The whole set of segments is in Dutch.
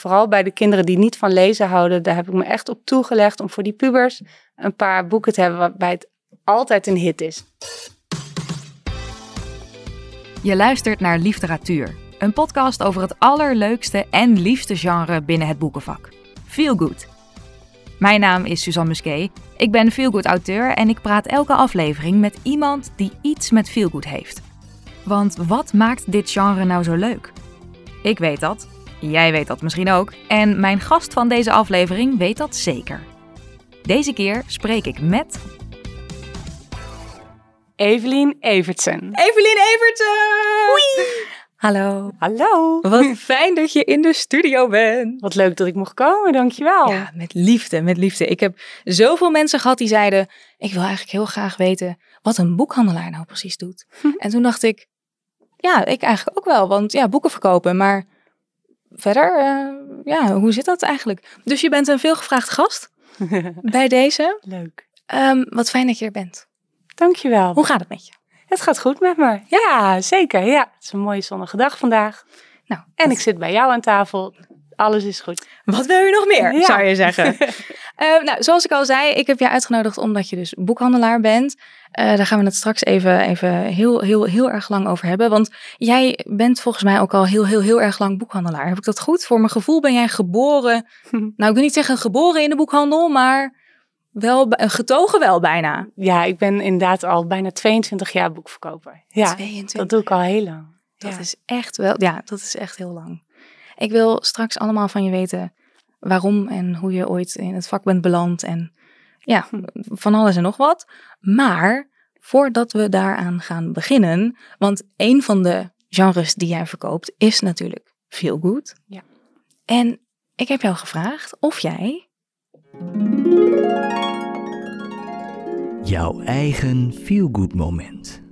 vooral bij de kinderen die niet van lezen houden, daar heb ik me echt op toegelegd om voor die pubers een paar boeken te hebben waarbij het altijd een hit is. Je luistert naar Literatuur, een podcast over het allerleukste en liefste genre binnen het boekenvak. Feel Good. Mijn naam is Suzanne Musquet. Ik ben Feelgood auteur en ik praat elke aflevering met iemand die iets met Feelgood heeft. Want wat maakt dit genre nou zo leuk? Ik weet dat, jij weet dat misschien ook en mijn gast van deze aflevering weet dat zeker. Deze keer spreek ik met Evelien Evertsen. Evelien Evertsen! Hallo. Hallo. Wat fijn dat je in de studio bent. Wat leuk dat ik mocht komen, dankjewel. Ja, met liefde, met liefde. Ik heb zoveel mensen gehad die zeiden: Ik wil eigenlijk heel graag weten wat een boekhandelaar nou precies doet. En toen dacht ik: Ja, ik eigenlijk ook wel, want ja, boeken verkopen, maar verder, eh, ja, hoe zit dat eigenlijk? Dus je bent een veelgevraagd gast bij deze. leuk. Ehm, wat fijn dat je er bent. Dankjewel. Hoe gaat het met je? Het gaat goed met me. Ja, zeker. Ja, het is een mooie zonnige dag vandaag. Nou, En ik zit bij jou aan tafel. Alles is goed. Wat wil je nog meer, Ja. zou je zeggen? Eh, nou, zoals ik al zei, ik heb je uitgenodigd omdat je dus boekhandelaar bent. Eh, daar gaan we het straks even, even heel, heel, heel erg lang over hebben. Want jij bent volgens mij ook al heel, heel, heel erg lang boekhandelaar. Heb ik dat goed? Voor mijn gevoel ben jij geboren... Nou, ik wil niet zeggen geboren in de boekhandel, maar wel b- getogen wel bijna. Ja, ik ben inderdaad al bijna 22 jaar boekverkoper. Ja, 22. dat doe ik al heel lang. Dat Ja. is echt wel, ja, dat is echt heel lang. Ik wil straks allemaal van je weten waarom en hoe je ooit in het vak bent beland en ja, van alles en nog wat. Maar voordat we daaraan gaan beginnen, want een van de genres die jij verkoopt is natuurlijk feel good. Ja. En ik heb jou gevraagd of jij Jouw eigen feel-good moment.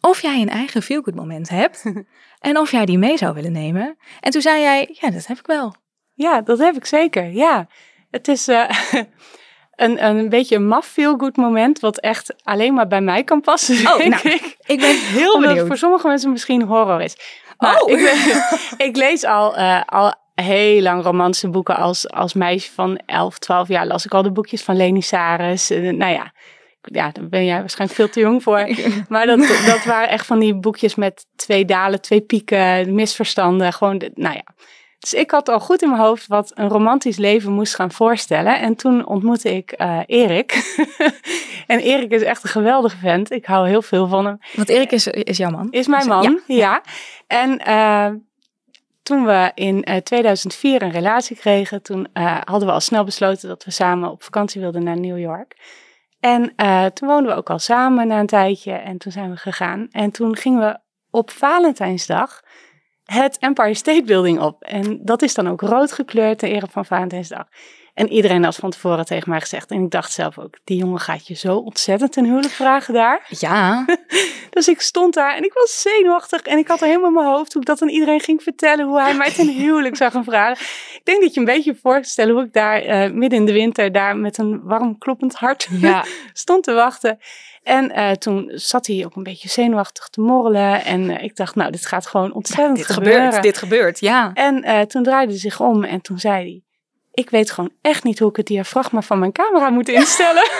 of jij een eigen feel good moment hebt en of jij die mee zou willen nemen. En toen zei jij, ja, dat heb ik wel. Ja, dat heb ik zeker. Ja, het is eh, een, een beetje een maf feel good moment, wat echt alleen maar bij mij kan passen, Oh, denk nou, ik. Ik ben heel Omdat benieuwd. voor sommige mensen misschien horror is. Maar Oh. ik, ben- ik lees al, eh, al heel lang romantische boeken. Als, als meisje van 11, 12 jaar las ik al de boekjes van Leni Saris. Eh, nou ja, ja, daar ben jij waarschijnlijk veel te jong voor. Maar dat, dat waren echt van die boekjes met twee dalen, twee pieken, misverstanden. Gewoon, de- nou ja. Dus ik had al goed in mijn hoofd wat een romantisch leven moest gaan voorstellen. En toen ontmoette ik eh, Erik. en Erik is echt een geweldige vent. Ik hou heel veel van hem. Want Erik is, is jouw man. Is mijn man, ja. En eh, toen we in eh, 2004 een relatie kregen, toen eh, hadden we al snel besloten dat we samen op vakantie wilden naar New York. En eh, toen woonden we ook al samen na een tijdje en toen zijn we gegaan. En toen gingen we op Valentijnsdag het Empire State Building op. En dat is dan ook rood gekleurd ter ere van Valentijnsdag. En iedereen had van tevoren tegen mij gezegd. En ik dacht zelf ook, die jongen gaat je zo ontzettend ten huwelijk vragen daar. Ja. Dus ik stond daar en ik was zenuwachtig en ik had er helemaal in mijn hoofd hoe ik dat aan iedereen ging vertellen, hoe hij mij ten huwelijk zou gaan vragen. Ik denk dat je een beetje voor stellen hoe ik daar eh, midden in de winter daar met een warm kloppend hart Ja. stond te wachten. En eh, toen zat hij ook een beetje zenuwachtig te morrelen en eh, ik dacht, nou, dit gaat gewoon ontzettend dit gebeuren. gebeurt. Dit gebeurt, ja. En toen draaide hij zich om en toen zei hij, ik weet gewoon echt niet hoe ik het diafragma van mijn camera moet instellen.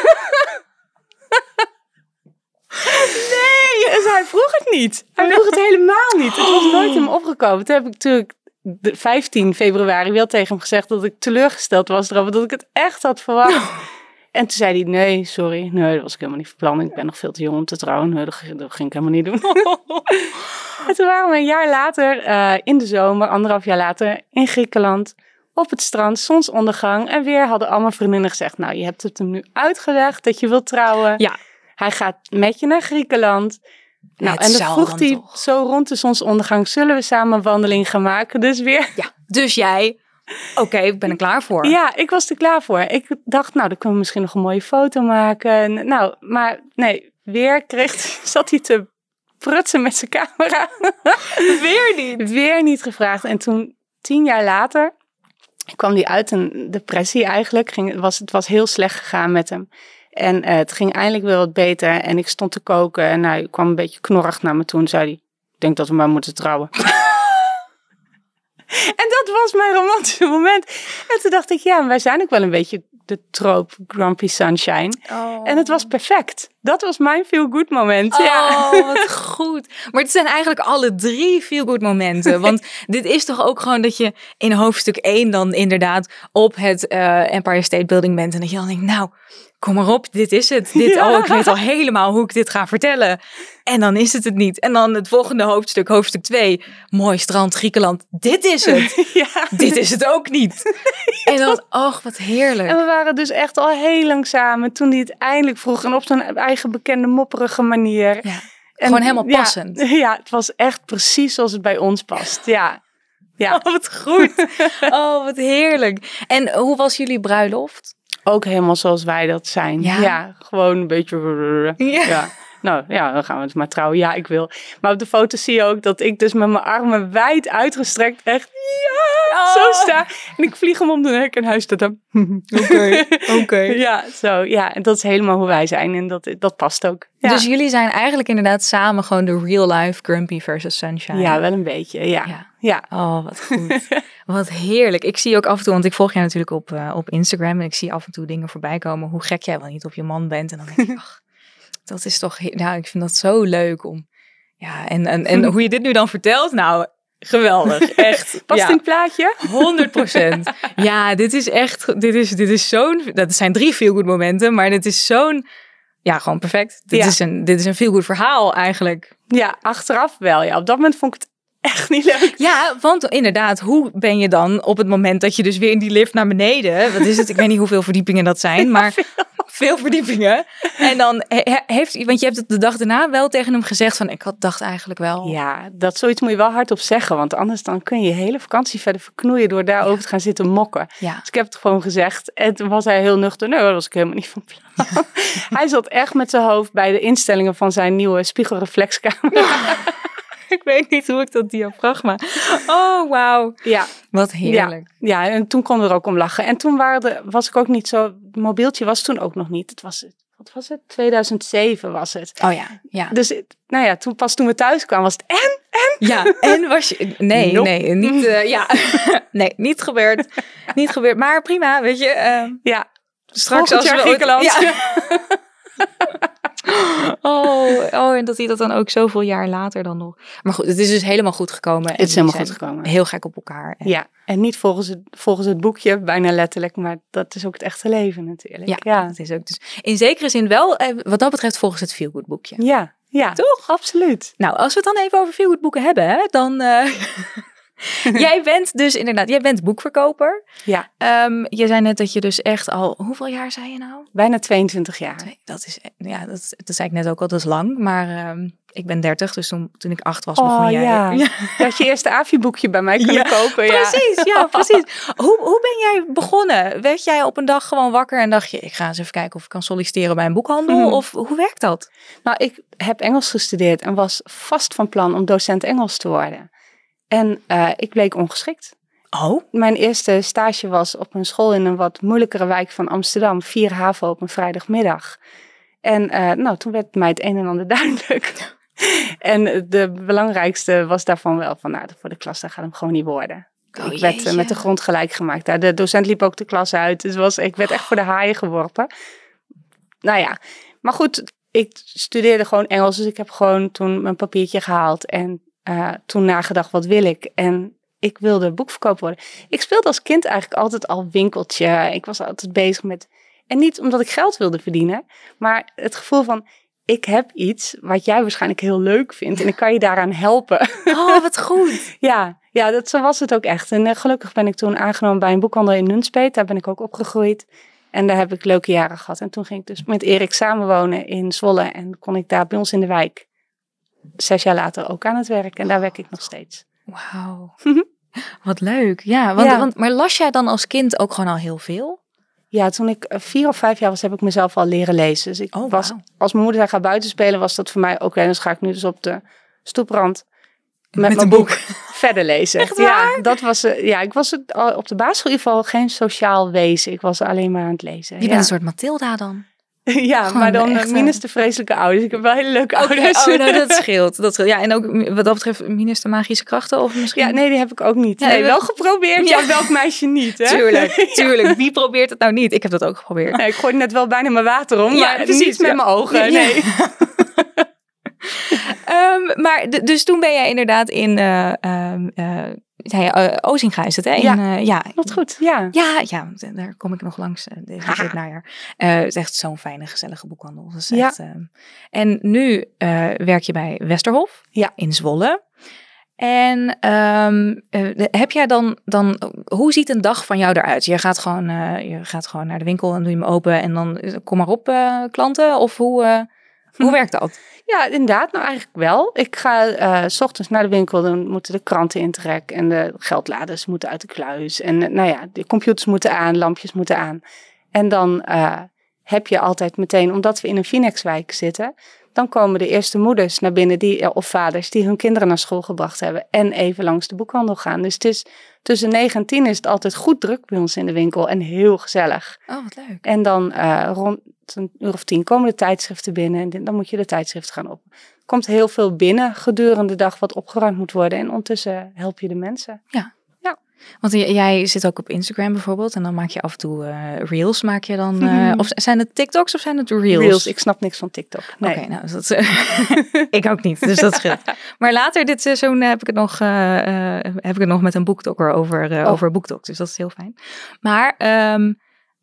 Nee, dus hij vroeg het niet. Hij vroeg het helemaal niet. Het was nooit me opgekomen. Toen heb ik natuurlijk de 15 februari wel tegen hem gezegd dat ik teleurgesteld was erover dat ik het echt had verwacht. En toen zei hij, nee, sorry, nee, dat was ik helemaal niet van plan. Ik ben nog veel te jong om te trouwen. Nee, dat, ging- dat ging ik helemaal niet doen. en toen waren we een jaar later, eh, in de zomer, anderhalf jaar later, in Griekenland. Op het strand, zonsondergang. En weer hadden allemaal vriendinnen gezegd, nou, je hebt het hem nu uitgelegd dat je wilt trouwen. Ja. Hij gaat met je naar Griekenland. Nou, Het en dan vroeg hij zo rond de zonsondergang, zullen we samen een wandeling gaan maken? Dus weer, ja. Dus jij, oké, ik ben er klaar voor. ja, ik was er klaar voor. Ik dacht, nou, dan kunnen we misschien nog een mooie foto maken. En, nou, maar nee, weer kreeg, zat hij te prutsen met zijn camera. Weer niet. Weer niet gevraagd. En toen, tien jaar later, kwam hij uit een depressie eigenlijk. Ging, het, was, het was heel slecht gegaan met hem. En eh, het ging eindelijk weer wat beter. En ik stond te koken en hij kwam een beetje knorrig naar me toe en zei hij... Ik denk dat we maar moeten trouwen. En dat was mijn romantische moment. En toen dacht ik, ja, wij zijn ook wel een beetje de troop Grumpy Sunshine. En het was perfect. Dat was mijn feel-good moment. ja. Oh, wat goed. Maar het zijn eigenlijk alle drie feel-good momenten. Want dit is toch ook gewoon dat je in hoofdstuk 1 dan inderdaad op het eh, Empire State Building bent. En dat je dan denkt, nou, kom maar op, dit is het. Dit, Ja. Oh, ik weet al helemaal hoe ik dit ga vertellen. En dan is het het niet. En dan het volgende hoofdstuk, hoofdstuk 2. Mooi strand, Griekenland. Dit is het. ja. dit is het ook niet. En dan, oh, wat heerlijk. En we waren dus echt al heel lang samen toen hij het eindelijk vroeg. En op zijn eigen bekende mopperige manier. Ja. En, Gewoon helemaal ja, passend. Ja, het was echt precies zoals het bij ons past. Ja. Ja, Oh, wat goed. Oh, wat heerlijk. En hoe was jullie bruiloft? Ook helemaal zoals wij dat zijn. Ja? Ja, gewoon een beetje... Ja. Ja. Nou ja, dan gaan we het maar trouwen. Ja, ik wil. Maar op de foto zie je ook dat ik dus met mijn armen wijd uitgestrekt echt ja, Oh. zo sta. En ik vlieg hem om de nek en hij staat dan. Oké, oké. Ja, zo. Ja, en dat is helemaal hoe wij zijn en dat, dat past ook. Ja. Dus jullie zijn eigenlijk inderdaad samen gewoon de real life Grumpy versus Sunshine. ja, wel een beetje. Ja. Ja. Ja. Oh, wat goed. wat heerlijk. Ik zie ook af en toe, want ik volg jij natuurlijk op, eh, op Instagram en ik zie af en toe dingen voorbij komen hoe gek jij wel niet op je man bent. En dan denk ik, ach, dat is toch, nou, ik vind dat zo leuk om, ja, en, en, en hoe je dit nu dan vertelt, nou, geweldig. Echt. Past ja. in het plaatje? 100 procent. Ja, dit is echt, dit is, dit is zo'n, dat zijn drie feel good momenten, maar dit is zo'n, ja, gewoon perfect. Dit Ja. is een, dit is een feel good verhaal eigenlijk. Ja, achteraf wel. Ja, op dat moment vond ik het echt niet leuk. Ja, want inderdaad, hoe ben je dan op het moment dat je dus weer in die lift naar beneden, wat is het? Ik weet niet hoeveel verdiepingen dat zijn, maar veel verdiepingen. En dan he- he- heeft, want je hebt het de dag daarna wel tegen hem gezegd van, ik had dacht eigenlijk wel. Ja, dat zoiets moet je wel hardop zeggen. Want anders dan kun je je hele vakantie verder verknoeien door daarover te gaan zitten mokken. Ja. Dus ik heb het gewoon gezegd. En toen was hij heel nuchter. Nee, dat was ik helemaal niet van plan. hij zat echt met zijn hoofd bij de instellingen van zijn nieuwe spiegelreflexkamer. Ik weet niet hoe ik dat diafragma. Oh, wauw. ja, Wat heerlijk. ja, en toen konden we er ook om lachen. En toen waren er, was ik ook niet zo... Mobieltje was toen ook nog niet. Het was, wat was het? 2007 was het. Oh ja, ja. Dus nou ja, toen, pas toen we thuis kwamen was het... En? Ja, en was je... Nee, Nope. nee, niet... eh, ja, nee, niet gebeurd. Niet gebeurd. Maar prima, weet je. eh, Ja, straks als we ooit- Griekenland. Ja. oh, oh, en dat hij dat dan ook zoveel jaar later dan nog... Maar goed, het is dus helemaal goed gekomen. het is helemaal goed gekomen. Heel gek op elkaar. En- Ja, en niet volgens het, volgens het boekje, bijna letterlijk, maar dat is ook het echte leven natuurlijk. Ja, ja, dat is ook dus in zekere zin wel, eh, wat dat betreft, volgens het Feel Good boekje. ja, ja. Toch? Absoluut. Nou, als we het dan even over Feel Good boeken hebben, hè, dan... eh, jij bent dus inderdaad, jij bent boekverkoper. Ja, Ehm, je zei net dat je dus echt al, hoeveel jaar zei je nou? bijna 22 jaar. Dat is, ja, dat, dat zei ik net ook al, dat is lang. Maar ehm, ik ben 30, dus toen, toen ik acht was, begon Oh jij. ja. Je had je eerste AVI-boekje bij mij kunnen Ja, kopen. Ja. Precies, ja, precies. Hoe, hoe ben jij begonnen? Werd jij op een dag gewoon wakker en dacht je, ik ga eens even kijken of ik kan solliciteren bij een boekhandel? Mhm. Of hoe werkt dat? Nou, ik heb Engels gestudeerd en was vast van plan om docent Engels te worden. En eh, ik bleek ongeschikt. Oh, Mijn eerste stage was op een school in een wat moeilijkere wijk van Amsterdam. Vier haven op een vrijdagmiddag. En eh, nou, toen werd mij het een en ander duidelijk. en de belangrijkste was daarvan wel van, nou, voor de klas, dat gaat hem gewoon niet worden. Oh, ik werd eh, jeetje. met de grond gelijk gemaakt. Daar, de docent liep ook de klas uit. Dus was, ik werd echt voor de haaien geworpen. Nou ja, maar goed, ik studeerde gewoon Engels. Dus ik heb gewoon toen mijn papiertje gehaald. En eh, toen nagedacht, wat wil ik? En ik wilde boekverkoop worden. Ik speelde als kind eigenlijk altijd al winkeltje. Ik was altijd bezig met... En niet omdat ik geld wilde verdienen. Maar het gevoel van, ik heb iets wat jij waarschijnlijk heel leuk vindt. En ik kan je daaraan helpen. oh wat goed. Ja, ja dat, zo was het ook echt. En eh, gelukkig ben ik toen aangenomen bij een boekhandel in Nunspeet. Daar ben ik ook opgegroeid. En daar heb ik leuke jaren gehad. En toen ging ik dus met Erik samenwonen in Zwolle. En kon ik daar bij ons in de wijk zes jaar later ook aan het werk. En daar werk ik nog steeds. Wauw. Wat leuk. Ja, want, Ja. want, maar las jij dan als kind ook gewoon al heel veel? Ja, toen ik eh, vier of vijf jaar was, heb ik mezelf al leren lezen. Dus ik Oh, was, als mijn moeder zei, ga buiten spelen, was dat voor mij ook. En dan ga ik nu dus op de stoeprand met, Met mijn een boek boek. verder lezen. Echt Ja, dat was, eh, ja, ik was op de basisschool in ieder geval geen sociaal wezen. Ik was alleen maar aan het lezen. Je ja. bent een soort Matilda dan. ja, Gewoon maar dan echt, echt, eh, minus de vreselijke ouders. Ik heb wel hele leuke Oké, ouders. oh, nou, dat scheelt. Dat scheelt. Ja, en ook wat dat betreft minister magische krachten of misschien... Ja, nee, die heb ik ook niet. Ja, nee, we- wel geprobeerd. Ja. Welk meisje niet, hè? Tuurlijk, tuurlijk. Wie probeert het nou niet? Ik heb dat ook geprobeerd. Nee, ik gooi net wel bijna mijn water om, Ja, maar precies, niet met mijn ogen. Nee. Ehm, maar dus toen ben jij inderdaad in eh ehm eh, eh, Ozinga is het, hè? Ja. eh, ja. Wat goed, ja. Ja, ja, d- daar kom ik nog langs eh, dit, dit najaar. Eh, het is echt zo'n fijne, gezellige boekhandel. Ja. echt, ehm, en nu eh, werk je bij Westerhof Ja. in Zwolle. En ehm, eh, heb jij dan, dan, hoe ziet een dag van jou eruit? Je gaat gewoon, eh, je gaat gewoon naar de winkel en doe je hem open en dan eh, kom maar op eh, klanten? Of hoe, eh, hoe werkt dat? Ja, inderdaad. Nou, eigenlijk wel. Ik ga eh, s ochtends naar de winkel, dan moeten de kranten in trek en de geldladers moeten uit de kluis. En eh, nou ja, de computers moeten aan, lampjes moeten aan. En dan eh, heb je altijd meteen, omdat we in een Phoenixwijk zitten, dan komen de eerste moeders naar binnen die, eh, of vaders die hun kinderen naar school gebracht hebben en even langs de boekhandel gaan. Dus het is tussen 9 en 10 is het altijd goed druk bij ons in de winkel en heel gezellig. Oh, wat leuk. En dan eh, rond een uur of tien komen de tijdschriften binnen. En dan moet je de tijdschriften gaan op. Er komt heel veel binnen gedurende de dag wat opgeruimd moet worden. En ondertussen help je de mensen. Want jij zit ook op Instagram bijvoorbeeld en dan maak je af en toe eh, reels. Maak je dan, eh, of zijn het TikToks of zijn het reels? Reels, ik snap niks van TikTok. Nee. Oké, nou, dat, ik ook niet, dus dat scheelt. Maar later dit seizoen heb ik het nog, eh, eh, heb ik het nog met een boekdokker over, eh Oh. over boekdoks, dus dat is heel fijn. Maar ehm,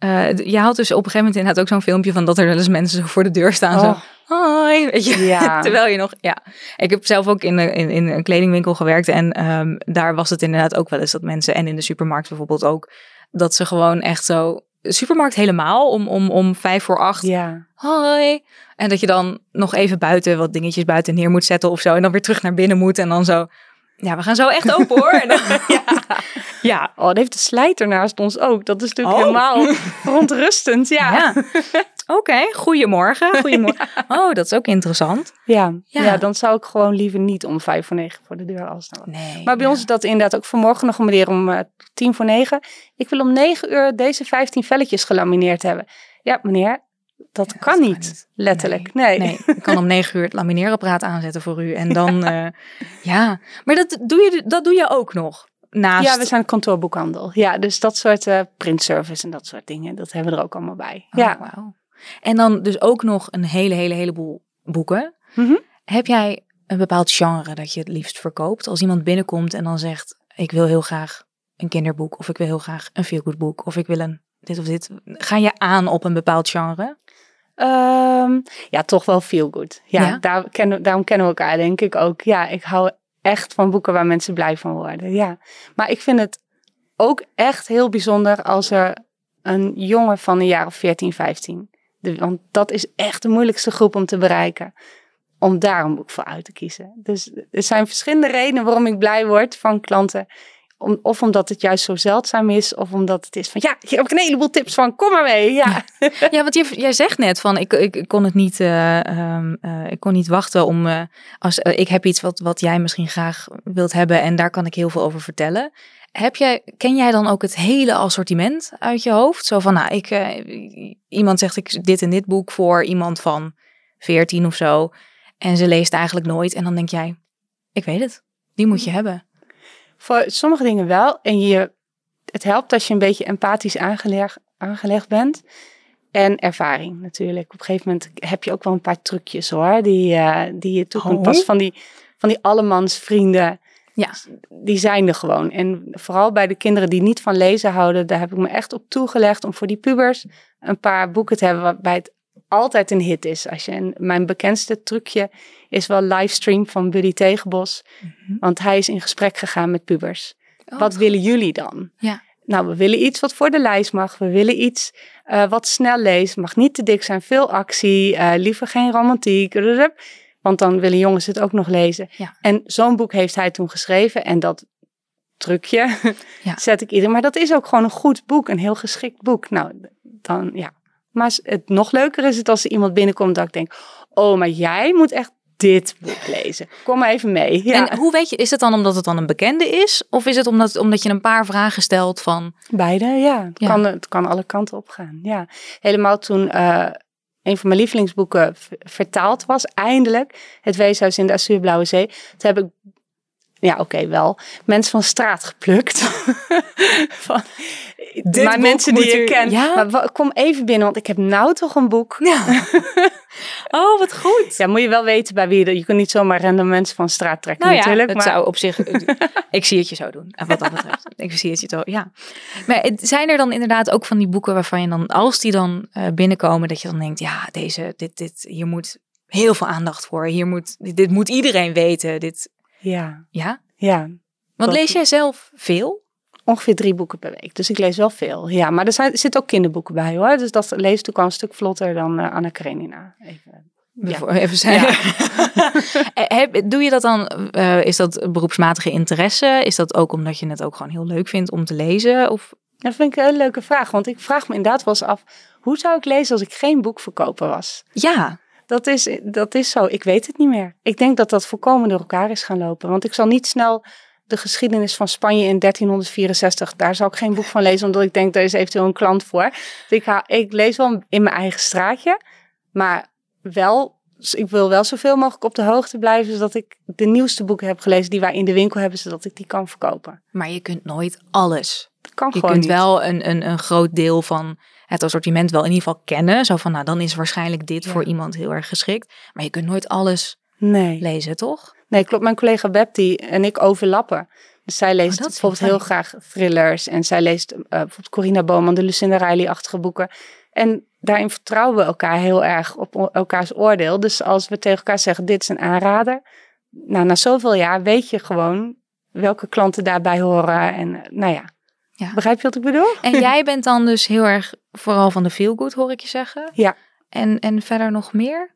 eh, je had dus op een gegeven moment inderdaad ook zo'n filmpje van dat er wel eens mensen voor de deur staan. Zo, Oh, hoi, weet je. Ja. Terwijl je nog, ja. Ik heb zelf ook in, een- in, in een kledingwinkel gewerkt en ehm, daar was het inderdaad ook wel eens dat mensen, en in de supermarkt bijvoorbeeld ook, dat ze gewoon echt zo, supermarkt helemaal, om, om, om vijf voor acht, ja. hoi. En dat je dan nog even buiten wat dingetjes buiten neer moet zetten of zo. En dan weer terug naar binnen moet en dan zo, ja, we gaan zo echt open hoor. Ja. ja. Oh, dat heeft de slijter naast ons ook. Dat is natuurlijk Oh. helemaal verontrustend. Ja. Ja. Oké, goedemorgen. Goedemorgen. Oh, dat is ook interessant. Ja. Ja. Ja. dan zou ik gewoon liever niet om vijf voor negen voor de deur als nou. Nee. Maar bij ons is dat inderdaad ook vanmorgen nog een om eh, tien voor negen. Ik wil om negen uur deze 15 velletjes gelamineerd hebben. Ja, meneer, dat Ja, kan dat kan niet. Letterlijk. Nee. Nee, ik kan om negen uur het lamineerapparaat aanzetten voor u. En dan, ja. ja. Maar dat doe, je, dat doe je ook nog. Naast. Ja, we zijn kantoorboekhandel. Ja, dus dat soort eh printservice en dat soort dingen, dat hebben we er ook allemaal bij. Oh, ja. En dan dus ook nog een hele, hele, heleboel boeken. Mhm. Heb jij een bepaald genre dat je het liefst verkoopt? Als iemand binnenkomt en dan zegt, ik wil heel graag een kinderboek. Of ik wil heel graag een feelgood boek. Of ik wil een dit of dit. Ga je aan op een bepaald genre? Ehm, ja, toch wel feel good. Ja, Ja? Daar kennen, daarom kennen we elkaar denk ik ook. Ja, ik hou echt van boeken waar mensen blij van worden. Ja, maar ik vind het ook echt heel bijzonder als er een jongen van een jaar of 14, 15. De, want dat is echt de moeilijkste groep om te bereiken. Om daar een boek voor uit te kiezen. Dus er zijn verschillende redenen waarom ik blij word van klanten. Om, of omdat het juist zo zeldzaam is, of omdat het is van ja, hier heb ik een heleboel tips van, kom maar mee. Ja, Ja, want jij, jij zegt net van ik, ik, ik kon het niet, eh, ehm, eh, ik kon niet wachten om eh, als ik heb iets wat, wat jij misschien graag wilt hebben en daar kan ik heel veel over vertellen. Heb jij, ken jij dan ook het hele assortiment uit je hoofd? Zo van, nou, ik, iemand zegt ik dit en dit boek voor iemand van 14 of zo. En ze leest eigenlijk nooit. En dan denk jij, ik weet het, die moet je hebben. Voor sommige dingen wel. En je, het helpt als je een beetje empathisch aangelegd, aangelegd bent. En ervaring natuurlijk. Op een gegeven moment heb je ook wel een paar trucjes hoor. Die, eh, die je toe kunt Oh. passen. Van die, van die allemans vrienden. Ja. Die zijn er gewoon. En vooral bij de kinderen die niet van lezen houden. Daar heb ik me echt op toegelegd. Om voor die pubers een paar boeken te hebben. Waarbij het altijd een hit is. Als je, en mijn bekendste trucje is wel livestream van Buddy Tegenbos. Want hij is in gesprek gegaan met pubers. Oh, wat willen jullie dan? Ja. Nou, we willen iets wat voor de lijst mag. We willen iets eh, wat snel leest. Mag niet te dik zijn. Veel actie. eh, liever geen romantiek. Want dan willen jongens het ook nog lezen. Ja. En zo'n boek heeft hij toen geschreven. En dat trucje Ja. zet ik ieder. Maar dat is ook gewoon een goed boek. Een heel geschikt boek. Nou, dan ja. Maar het nog leuker is het als er iemand binnenkomt dat ik denk... Oh, maar jij moet echt dit boek lezen. Kom maar even mee. Ja. En hoe weet je, is het dan omdat het dan een bekende is? Of is het omdat, omdat je een paar vragen stelt van... Beide, ja. Het, Ja. Kan, het kan alle kanten op gaan. Ja. Helemaal toen eh, een van mijn lievelingsboeken vertaald was, eindelijk, Het Weeshuis in de Azuurblauwe Zee, toen heb ik, ja oké wel, mensen van straat geplukt. van, Dit maar boek mensen die je u- kent. Ja? Maar kom even binnen, want ik heb nou toch een boek. Ja. oh, wat goed. Ja, moet je wel weten bij wie je... Je kunt niet zomaar random mensen van straat trekken Nou ja, natuurlijk. het maar zou op zich... ik zie het je zo doen, en wat dat betreft. ik zie het je zo, ja. Maar zijn er dan inderdaad ook van die boeken waarvan je dan, als die dan eh, binnenkomen, dat je dan denkt, ja, deze, dit, dit, hier moet heel veel aandacht voor. Hier moet, dit, dit moet iedereen weten. Dit, Ja, ja? ja. Want lees jij zelf veel? Ongeveer drie boeken per week. Dus ik lees wel veel. Ja, maar er, zijn, er zitten ook kinderboeken bij hoor. Dus dat lees ook al een stuk vlotter dan eh, Anna Karenina. Even. Even zijn. Eh, Doe je dat dan, eh, is dat beroepsmatige interesse? Is dat ook omdat je het ook gewoon heel leuk vindt om te lezen? Of, Dat vind ik een leuke vraag. Want ik vraag me inderdaad wel eens af. Hoe zou ik lezen als ik geen boekverkoper was? ja, Dat is, dat is zo. Ik weet het niet meer. Ik denk dat dat volkomen door elkaar is gaan lopen. Want ik zal niet snel de geschiedenis van Spanje in 1364. Daar zal ik geen boek van lezen. Omdat ik denk, daar is eventueel een klant voor. Dus ik, ik lees wel in mijn eigen straatje. Maar wel, ik wil wel zoveel mogelijk op de hoogte blijven. Zodat ik de nieuwste boeken heb gelezen die wij in de winkel hebben. Zodat ik die kan verkopen. maar je kunt nooit alles. Kan Je kunt niet. wel een, een, een groot deel van het assortiment wel in ieder geval kennen. Zo van, nou dan is waarschijnlijk dit Ja. voor iemand heel erg geschikt. Maar je kunt nooit alles Nee. lezen, toch? Nee, klopt. Mijn collega Beb die en ik overlappen. Dus zij leest Oh, bijvoorbeeld heel graag thrillers. En zij leest eh, bijvoorbeeld Corina Bowman, de Lucinda Riley-achtige boeken. En daarin vertrouwen we elkaar heel erg op elkaars oordeel. Dus als we tegen elkaar zeggen, dit is een aanrader. Nou, na zoveel jaar weet je gewoon welke klanten daarbij horen. En eh, nou ja, Ja. begrijp je wat ik bedoel? En jij bent dan dus heel erg vooral van de feelgood, hoor ik je zeggen. Ja. En, en verder nog meer?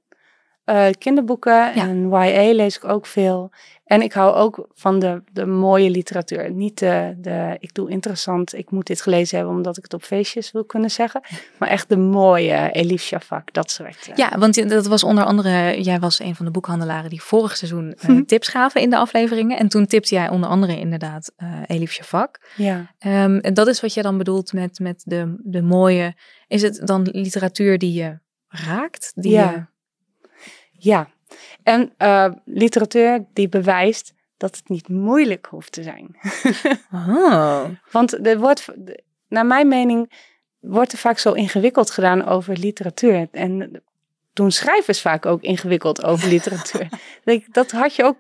Eh, kinderboeken en YA lees ik ook veel. En ik hou ook van de, de mooie literatuur. Niet de, de, ik doe interessant, ik moet dit gelezen hebben omdat ik het op feestjes wil kunnen zeggen. Maar echt de mooie Elif Shafak, dat soort. eh, Ja, want dat was onder andere, jij was een van de boekhandelaren die vorig seizoen eh, Mhm. tips gaven in de afleveringen. En toen tipte jij onder andere inderdaad Elif Shafak. ja. Ehm, en dat is wat je dan bedoelt met, met de, de mooie. Is het dan literatuur die je raakt? Die Ja. je- ja. En eh, literatuur die bewijst dat het niet moeilijk hoeft te zijn. Oh. Want er wordt, naar mijn mening, wordt er vaak zo ingewikkeld gedaan over literatuur. En doen schrijvers vaak ook ingewikkeld over literatuur. Dat had je ook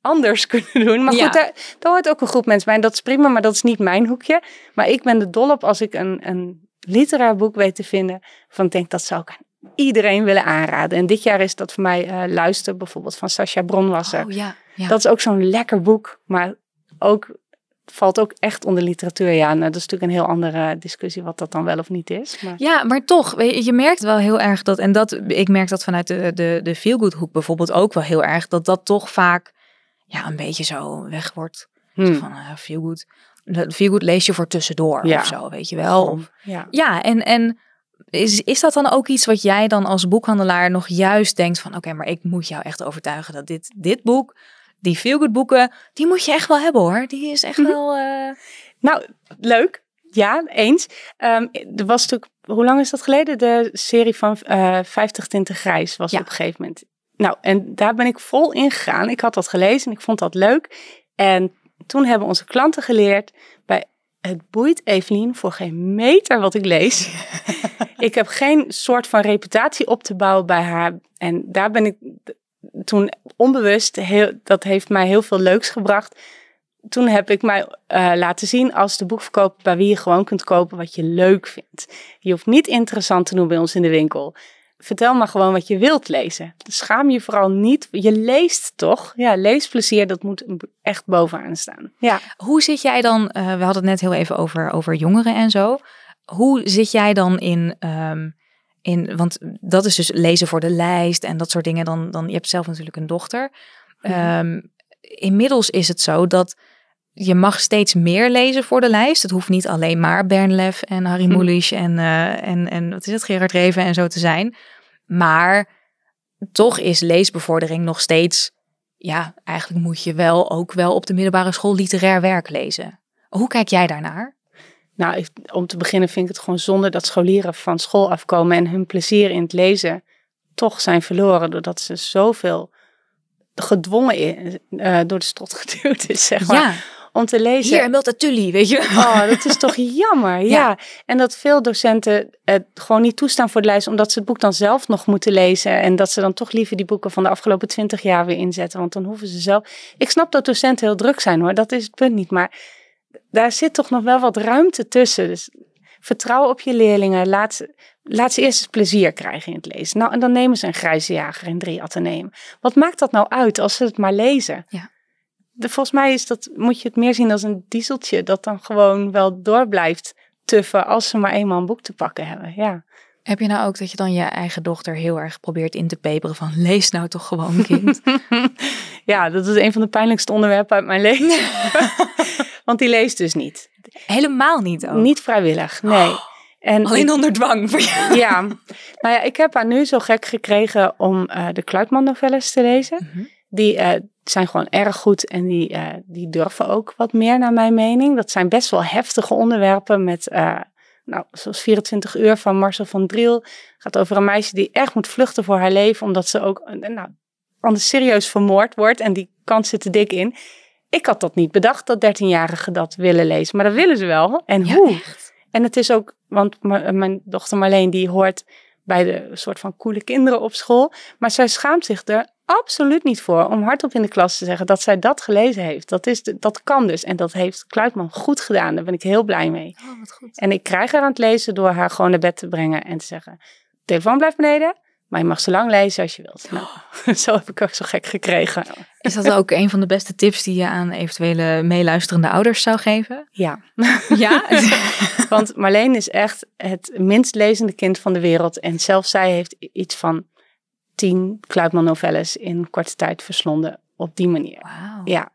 anders kunnen doen. Maar Ja. goed, daar, daar hoort ook een groep mensen bij. En dat is prima, maar dat is niet mijn hoekje. Maar ik ben er dol op als ik een, een literair boek weet te vinden. Van denk, dat zou ik aan iedereen willen aanraden. En dit jaar is dat voor mij eh Luister, bijvoorbeeld van Sascha Bronwasser. Oh ja. ja. Dat is ook zo'n lekker boek, maar ook valt ook echt onder literatuur. Ja, nou, dat is natuurlijk een heel andere discussie wat dat dan wel of niet is. Maar Ja, maar toch, je, je merkt wel heel erg dat, en dat, ik merk dat vanuit de, de, de feelgood hoek bijvoorbeeld ook wel heel erg, dat dat toch vaak, ja, een beetje zo weg wordt. Hmm. Van, uh, feelgood, feelgood lees je voor tussendoor Ja. of zo, weet je wel. Of, ja. ja, en, en is, is dat dan ook iets wat jij dan als boekhandelaar nog juist denkt van, oké, maar ik moet jou echt overtuigen dat dit, dit boek, die feelgood boeken, die moet je echt wel hebben hoor. Die is echt Mhm. wel, eh, Nou, leuk. Ja, eens. Ehm, er was natuurlijk, hoe lang is dat geleden? De serie van eh 50 Tinten Grijs was Ja. op een gegeven moment. Nou, en daar ben ik vol in gegaan. Ik had dat gelezen en ik vond dat leuk. En toen hebben onze klanten geleerd bij het boeit Evelien voor geen meter wat ik lees. ik heb geen soort van reputatie op te bouwen bij haar. En daar ben ik toen onbewust, heel, dat heeft mij heel veel leuks gebracht. Toen heb ik mij eh, laten zien als de boekverkoper bij wie je gewoon kunt kopen wat je leuk vindt. Je hoeft niet interessant te doen bij ons in de winkel. Vertel maar gewoon wat je wilt lezen. Schaam je vooral niet. Je leest toch? Ja, leesplezier, dat moet echt bovenaan staan. Ja. Hoe zit jij dan, eh, we hadden het net heel even over, over jongeren en zo. Hoe zit jij dan in, ehm, in, want dat is dus lezen voor de lijst en dat soort dingen. Dan, dan, je hebt zelf natuurlijk een dochter. Ehm, inmiddels is het zo dat je mag steeds meer lezen voor de lijst. Het hoeft niet alleen maar Bernlef en Harry Hm. Mulisch en, eh, en, en wat is het, Gerard Reven en zo te zijn. Maar toch is leesbevordering nog steeds, ja, eigenlijk moet je wel ook wel op de middelbare school literair werk lezen. Hoe kijk jij daarnaar? Nou, ik- om te beginnen vind ik het gewoon zonde dat scholieren van school afkomen en hun plezier in het lezen toch zijn verloren doordat ze zoveel gedwongen in, uh, door de strot geduwd is, zeg maar. Ja, Om te lezen. hier in Multatuli, weet je. Oh, dat is toch jammer, ja. En dat veel docenten het gewoon niet toestaan voor de lijst, omdat ze het boek dan zelf nog moeten lezen. En dat ze dan toch liever die boeken van de afgelopen twintig jaar weer inzetten, want dan hoeven ze zelf... Ik snap dat docenten heel druk zijn hoor, dat is het punt niet. Maar daar zit toch nog wel wat ruimte tussen. Dus vertrouw op je leerlingen, laat ze, laat ze eerst eens plezier krijgen in het lezen. Nou, en dan nemen ze een grijze jager en drie ateneum. Wat maakt dat nou uit als ze het maar lezen? Ja. De, volgens mij is dat, moet je het meer zien als een dieseltje dat dan gewoon wel door blijft tuffen als ze maar eenmaal een boek te pakken hebben. Ja. Heb je nou ook dat je dan je eigen dochter heel erg probeert in te peperen van lees nou toch gewoon kind? ja, dat is een van de pijnlijkste onderwerpen uit mijn leven. Want die leest dus niet. Helemaal niet ook. Niet vrijwillig, nee. En Alleen ik- onder dwang. voor je. ja, nou ja, ik heb haar nu zo gek gekregen om eh, de Kluitman novelles te lezen. Mhm. Die eh, zijn gewoon erg goed en die, eh, die durven ook wat meer naar mijn mening. Dat zijn best wel heftige onderwerpen met, nou, zoals 24 uur van Marcel van Driel. Gaat over een meisje die echt moet vluchten voor haar leven, omdat ze ook, nou, anders serieus vermoord wordt en die kans zit er dik in. Ik had dat niet bedacht, dat 13-jarigen dat willen lezen, maar dat willen ze wel. En Ja, hoe? echt. En het is ook, want mijn dochter Marleen die hoort bij de soort van coole kinderen op school. Maar zij schaamt zich er absoluut niet voor om hardop in de klas te zeggen dat zij dat gelezen heeft. Dat, is de- dat kan dus. En dat heeft Kluitman goed gedaan. Daar ben ik heel blij mee. Oh, wat goed. En ik krijg haar aan het lezen door haar gewoon naar bed te brengen en te zeggen: telefoon blijft beneden, maar je mag zo lang lezen als je wilt. Nou, zo heb ik ook zo gek gekregen. Is dat ook een van de beste tips die je aan eventuele meeluisterende ouders zou geven? Ja, Ja? want Marleen is echt het minst lezende kind van de wereld. En zelfs zij heeft iets van tien Kluitman novelles in korte tijd verslonden op die manier. Wauw. Ja,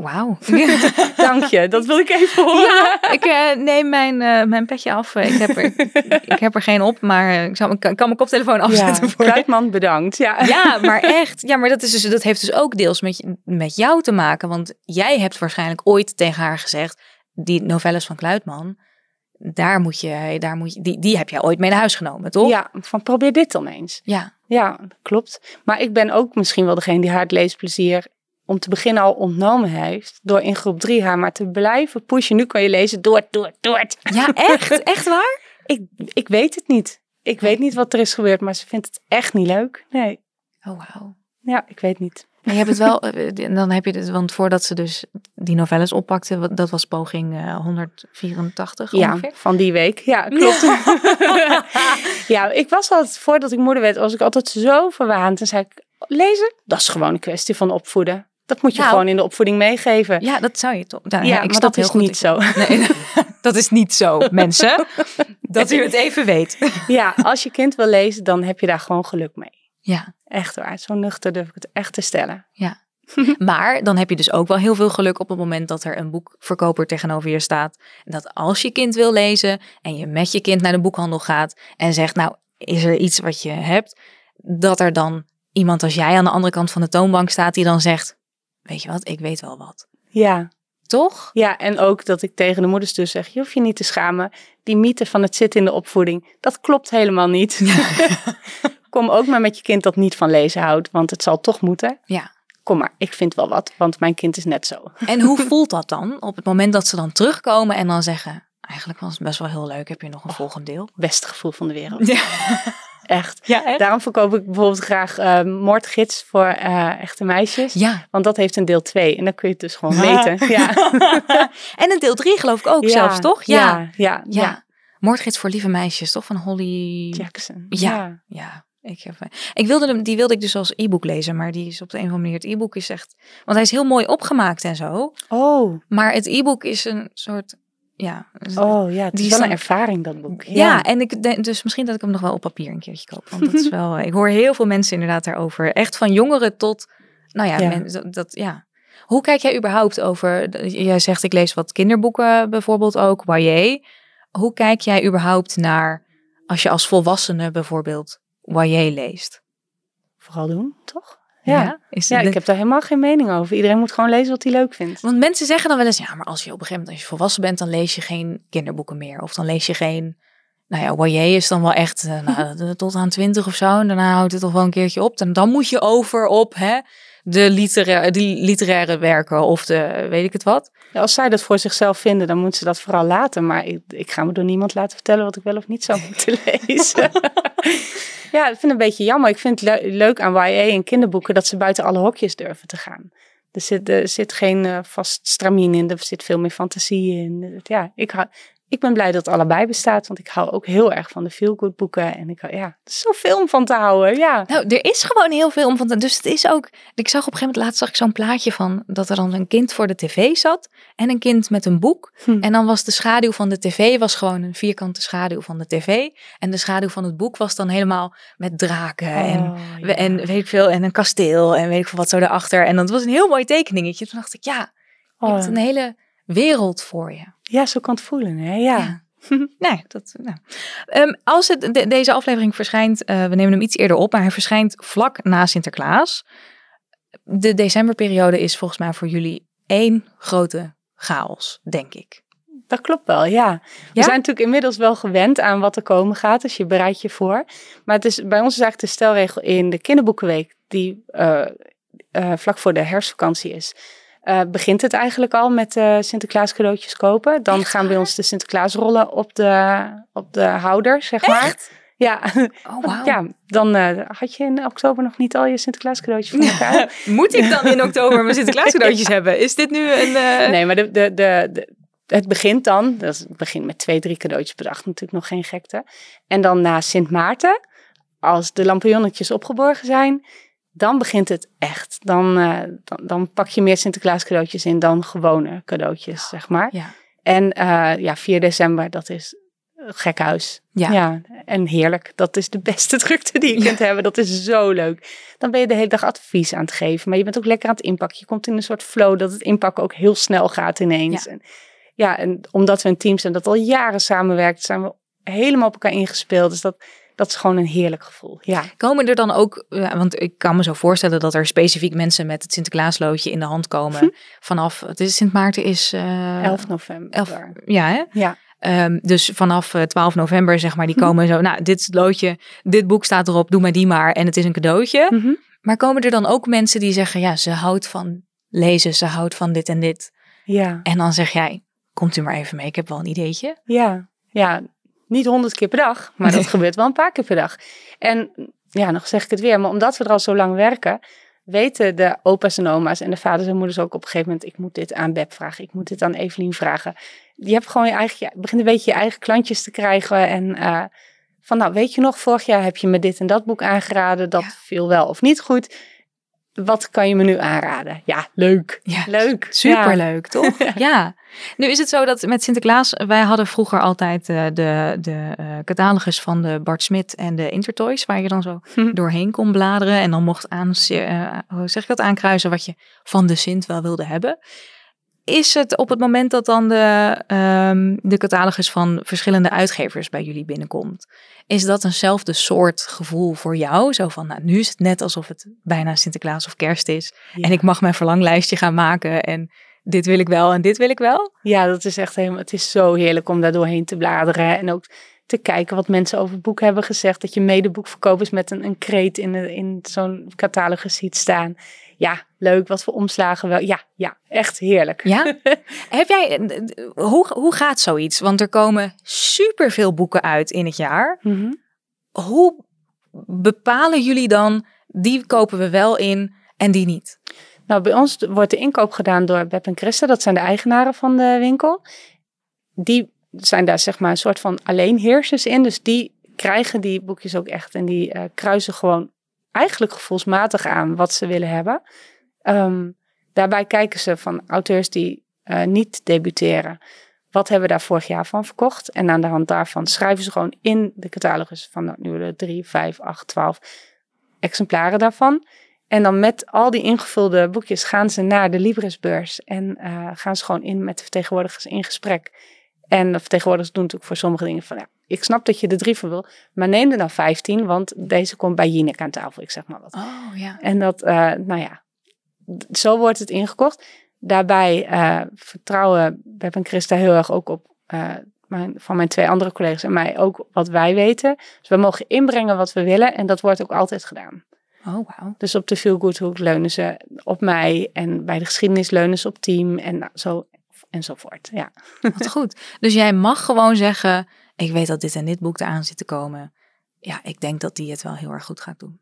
Wauw. dank je. Dat wil ik even horen. ik eh, neem mijn, eh, mijn petje af. Ik heb, er, ik heb er geen op, maar eh, ik, zal, ik kan, mijn koptelefoon Ja, afzetten voor. Kluitman bedankt. Ja. Ja, maar echt. Ja, maar dat, is dus, dat heeft dus ook deels met, met jou te maken. Want jij hebt waarschijnlijk ooit tegen haar gezegd... die novelles van Kluitman, daar moet je, daar moet je, die, die heb jij ooit mee naar huis genomen, toch? ja, van probeer dit dan eens. Ja. Ja, klopt. Maar ik ben ook misschien wel degene die haar het leesplezier om te beginnen al ontnomen heeft. Door in groep drie haar maar te blijven pushen. Nu kan je lezen, door, door, door. Ja, echt? Echt waar? Ik, ik weet het niet. Ik weet niet wat er is gebeurd, maar ze vindt het echt niet leuk. Nee, Oh, wauw. ja, ik weet niet. Maar je hebt het wel, eh, dan heb je het, want voordat ze dus die novelles oppakte, dat was poging eh, 184 Ja, ongeveer. van die week. Ja, klopt. ja, ik was altijd, voordat ik moeder werd, was ik altijd zo verwaand. En zei ik, lezen, dat is gewoon een kwestie van opvoeden. Dat moet je Nou. gewoon in de opvoeding meegeven. Ja, dat zou je toch. Nou, Ja, ik maar dat is heel goed niet zo. Nee, dat is niet zo, mensen. Dat u het even weet. Ja, als je kind wil lezen, dan heb je daar gewoon geluk mee. Ja, Echt waar, zo nuchter durf ik het echt te stellen. maar dan heb je dus ook wel heel veel geluk op het moment dat er een boekverkoper tegenover je staat. En dat als je kind wil lezen en je met je kind naar de boekhandel gaat en zegt, nou, is er iets wat je hebt, dat er dan iemand als jij aan de andere kant van de toonbank staat die dan zegt, weet je wat, ik weet wel wat. Ja, Toch? ja, en ook dat ik tegen de moeders dus zeg, je hoeft je niet te schamen. Die mythe van het zitten in de opvoeding, dat klopt helemaal niet. Kom ook maar met je kind dat niet van lezen houdt, want het zal toch moeten. Ja. Kom maar, ik vind wel wat, want mijn kind is net zo. En hoe voelt dat dan op het moment dat ze dan terugkomen en dan zeggen, eigenlijk was het best wel heel leuk, heb je nog een volgend deel? Beste gevoel van de wereld. Ja, Echt. ja echt? Daarom verkoop ik bijvoorbeeld graag eh, moordgids voor eh, echte meisjes. Ja. Want dat heeft een deel 2 en dan kun je het dus gewoon weten. Ja. en een deel 3 geloof ik ook zelfs, toch? Ja, ja, Ja. ja. Moordgids voor lieve meisjes, toch? Van Holly... Jackson. Ja. Ja. Ik, heb, ik wilde hem, die wilde ik dus als e-book lezen, maar die is op de een of andere manier, het e-book is echt, want hij is heel mooi opgemaakt en zo, Oh, maar het e-book is een soort, ja, oh ja, het Die is wel een ervaring dat boek. Ja, en ik denk dus misschien dat ik hem nog wel op papier een keertje koop. Want dat is wel. Ik hoor heel veel mensen inderdaad daarover. Echt van jongeren tot. Nou ja, Ja. men- dat, dat- ja. Hoe kijk jij überhaupt over? Jij zegt ik lees wat kinderboeken bijvoorbeeld ook, YA. Hoe kijk jij überhaupt naar als je als volwassene bijvoorbeeld YA leest? Vooral doen, toch? Ja. Is Ja, de- ik heb daar helemaal geen mening over. Iedereen moet gewoon lezen wat hij leuk vindt. Want mensen zeggen dan wel eens, ja, maar als je op een gegeven moment als je volwassen bent, dan lees je geen kinderboeken meer. Of dan lees je geen nou ja, YA is dan wel echt uh, nou, tot aan 20 of zo. En daarna houdt het toch wel een keertje op. En dan moet je over op hè, de literaire, die literaire werken of de weet ik het wat. Ja, als zij dat voor zichzelf vinden, dan moeten ze dat vooral laten. Maar ik, ik ga me door niemand laten vertellen wat ik wel of niet zou moeten lezen. Ja, ik vind het een beetje jammer. Ik vind het leuk aan YA en kinderboeken dat ze buiten alle hokjes durven te gaan. Er zit, er zit geen uh, vast stramien in, er zit veel meer fantasie in. Ja, ik, ik ben blij dat het allebei bestaat, want ik hou ook heel erg van de feel-good boeken. En ik hou, ja, er is zoveel om van te houden, ja. Nou, er is gewoon heel veel om van te Dus het is ook, ik zag op een gegeven moment, laatst zag ik zo'n plaatje van, dat er dan een kind voor de tv zat en een kind met een boek. Hm. En dan was de schaduw van de tv, was gewoon een vierkante schaduw van de tv. En de schaduw van het boek was dan helemaal met draken en, oh, en weet ik veel, en een kasteel en weet ik veel wat zo daarachter. En dat was een heel mooi tekeningetje. Toen dacht ik, ja, je hebt oh. een hele wereld voor je. Ja, zo kan het voelen, hè? Ja. nee, dat, nou. Um, als het, deze aflevering verschijnt, uh, we nemen hem iets eerder op, maar hij verschijnt vlak na Sinterklaas. De decemberperiode is volgens mij voor jullie één grote chaos, denk ik. Dat klopt wel, ja. We zijn natuurlijk inmiddels wel gewend aan wat er komen gaat, dus je bereidt je voor. Maar het is, bij ons is eigenlijk de stelregel in de kinderboekenweek, die uh, uh, vlak voor de herfstvakantie is uh, begint het eigenlijk al met uh, Sinterklaas cadeautjes kopen. Dan gaan bij ons de Sinterklaas rollen op de, op de houder, zeg maar. Ja. Oh, wow. ja, dan uh, had je in oktober nog niet al je Sinterklaas cadeautjes van elkaar. Moet ik dan in oktober mijn Sinterklaas cadeautjes hebben? Is dit nu een... Nee, maar de, de, de, de, het begint dan, dat het begint met twee, drie cadeautjes per dag, natuurlijk nog geen gekte. En dan na Sint Maarten, als de lampionnetjes opgeborgen zijn, dan begint het echt. Dan, uh, dan, dan, pak je meer Sinterklaas cadeautjes in dan gewone cadeautjes, zeg maar. Ja. En uh, ja, 4 december, dat is gek huis. Ja. ja. En heerlijk. Dat is de beste drukte die je kunt hebben. Dat is zo leuk. Dan ben je de hele dag advies aan het geven. Maar je bent ook lekker aan het inpakken. Je komt in een soort flow dat het inpakken ook heel snel gaat ineens. Ja, en, ja, en omdat we een team zijn dat al jaren samenwerkt, zijn we helemaal op elkaar ingespeeld. Dus dat dat is gewoon een heerlijk gevoel. Ja. Komen er dan ook, want ik kan me zo voorstellen dat er specifiek mensen met het Sinterklaasloodje in de hand komen hm. vanaf, het is Sint Maarten is... Uh, 11 november. 11, ja, hè? Ja. Um, dus vanaf 12 november, zeg maar, die hm. komen zo, nou, dit is het loodje, dit boek staat erop, doe maar die maar en het is een cadeautje. -hmm. Maar komen er dan ook mensen die zeggen, ja, ze houdt van lezen, ze houdt van dit en dit. Ja. En dan zeg jij, komt u maar even mee, ik heb wel een ideetje. Ja, ja, niet honderd keer per dag, maar dat gebeurt wel een paar keer per dag. En ja, nog zeg ik het weer, maar omdat we er al zo lang werken, weten de opa's en oma's en de vaders en moeders ook op een gegeven moment, ik moet dit aan Beb vragen, ik moet dit aan Evelien vragen. Je hebt gewoon je eigen, je begint een beetje je eigen klantjes te krijgen en uh, van nou, weet je nog, vorig jaar heb je me dit en dat boek aangeraden, dat viel wel of niet goed wat kan je me nu aanraden? Ja, leuk. Ja, leuk. Superleuk, ja. toch? ja. Nu is het zo dat met Sinterklaas, wij hadden vroeger altijd uh, de, de uh, catalogus van de Bart Smit en de Intertoys, waar je dan zo hm. doorheen kon bladeren en dan mocht aan, uh, hoe zeg ik dat, aankruisen wat je van de Sint wel wilde hebben. Is het op het moment dat dan de, um, de catalogus van verschillende uitgevers bij jullie binnenkomt, is dat eenzelfde soort gevoel voor jou? Zo van, nou, nu is het net alsof het bijna Sinterklaas of kerst is. En ik mag mijn verlanglijstje gaan maken en dit wil ik wel en dit wil ik wel. Ja, dat is echt helemaal, het is zo heerlijk om daar doorheen te bladeren. En ook te kijken wat mensen over het boek hebben gezegd. Dat je medeboekverkopers met een, een kreet in, in zo'n catalogus ziet staan ja, leuk, wat voor omslagen wel. Ja, ja, echt heerlijk. Ja? Heb jij, hoe, hoe gaat zoiets? Want er komen superveel boeken uit in het jaar. Mhm. Hoe bepalen jullie dan, die kopen we wel in en die niet? Nou, bij ons wordt de inkoop gedaan door Beb en Christa. Dat zijn de eigenaren van de winkel. Die zijn daar zeg maar een soort van alleenheersers in. Dus die krijgen die boekjes ook echt. En die uh, kruisen gewoon eigenlijk gevoelsmatig aan wat ze willen hebben. Um, daarbij kijken ze van auteurs die uh, niet debuteren. Wat hebben we daar vorig jaar van verkocht? En aan de hand daarvan schrijven ze gewoon in de catalogus van nou, nu de 3, 5, 8, 12 exemplaren daarvan. En dan met al die ingevulde boekjes gaan ze naar de Librisbeurs en uh, gaan ze gewoon in met de vertegenwoordigers in gesprek. En vertegenwoordigers doen natuurlijk voor sommige dingen van ja, ik snap dat je er drie van wil, maar neem er nou 15, want deze komt bij Jinek aan tafel, ik zeg maar wat. Oh ja. En dat, uh, nou ja, zo wordt het ingekocht. Daarbij uh, vertrouwen Beb en Christa heel erg ook op uh, mijn, van mijn twee andere collega's en mij ook wat wij weten. Dus we mogen inbrengen wat we willen en dat wordt ook altijd gedaan. Oh, wauw. Dus op de Feel Good Hoek leunen ze op mij en bij de geschiedenis leunen ze op team en nou, zo enzovoort. Ja. Wat goed. Dus jij mag gewoon zeggen, ik weet dat dit en dit boek eraan zit te komen. Ja, ik denk dat die het wel heel erg goed gaat doen.